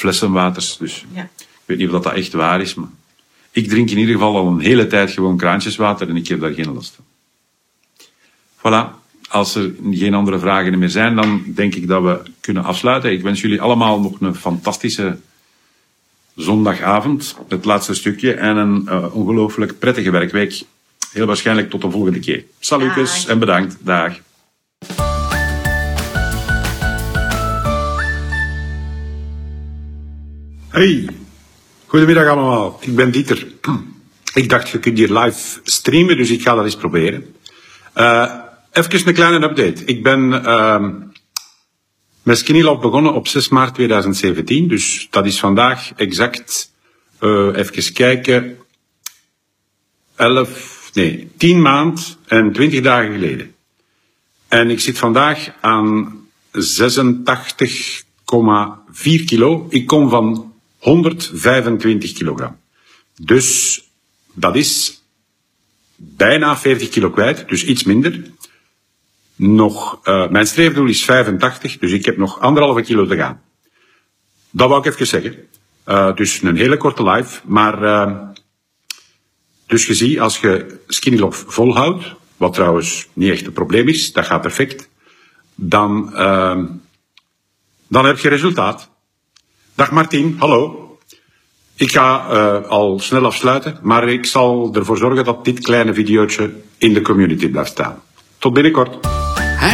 [SPEAKER 6] flessenwaters. Dus ja. ik weet niet of dat, echt waar is, maar ik drink in ieder geval al een hele tijd gewoon kraantjeswater en ik heb daar geen last van. Voilà. Als er geen andere vragen meer zijn, dan denk ik dat we kunnen afsluiten. Ik wens jullie allemaal nog een fantastische zondagavond, het laatste stukje, en een uh, ongelooflijk prettige werkweek. Heel waarschijnlijk tot de volgende keer. Salutjes en bedankt. Dag.
[SPEAKER 2] Hey, goedemiddag allemaal. Ik ben Dieter. Ik dacht, je kunt hier live streamen, dus ik ga dat eens proberen. Uh, even een kleine update. Ik ben uh, met Skinny begonnen op 6 maart 2017, dus dat is vandaag exact, uh, even kijken, 11, nee, 10 maand en 20 dagen geleden. En ik zit vandaag aan 86,4 kilo. Ik kom van 125 kilogram. Dus dat is bijna 40 kilo kwijt, dus iets minder. Nog, uh, mijn streefdoel is 85, dus ik heb nog anderhalve kilo te gaan. Dat wou ik even zeggen. Uh, dus een hele korte live, maar uh, dus je ziet, als je Skinny Love volhoudt, wat trouwens niet echt een probleem is, dat gaat perfect, dan, dan heb je resultaat. Dag Martin, hallo. Ik ga uh, al snel afsluiten, maar ik zal ervoor zorgen dat dit kleine videootje in de community blijft staan. Tot binnenkort.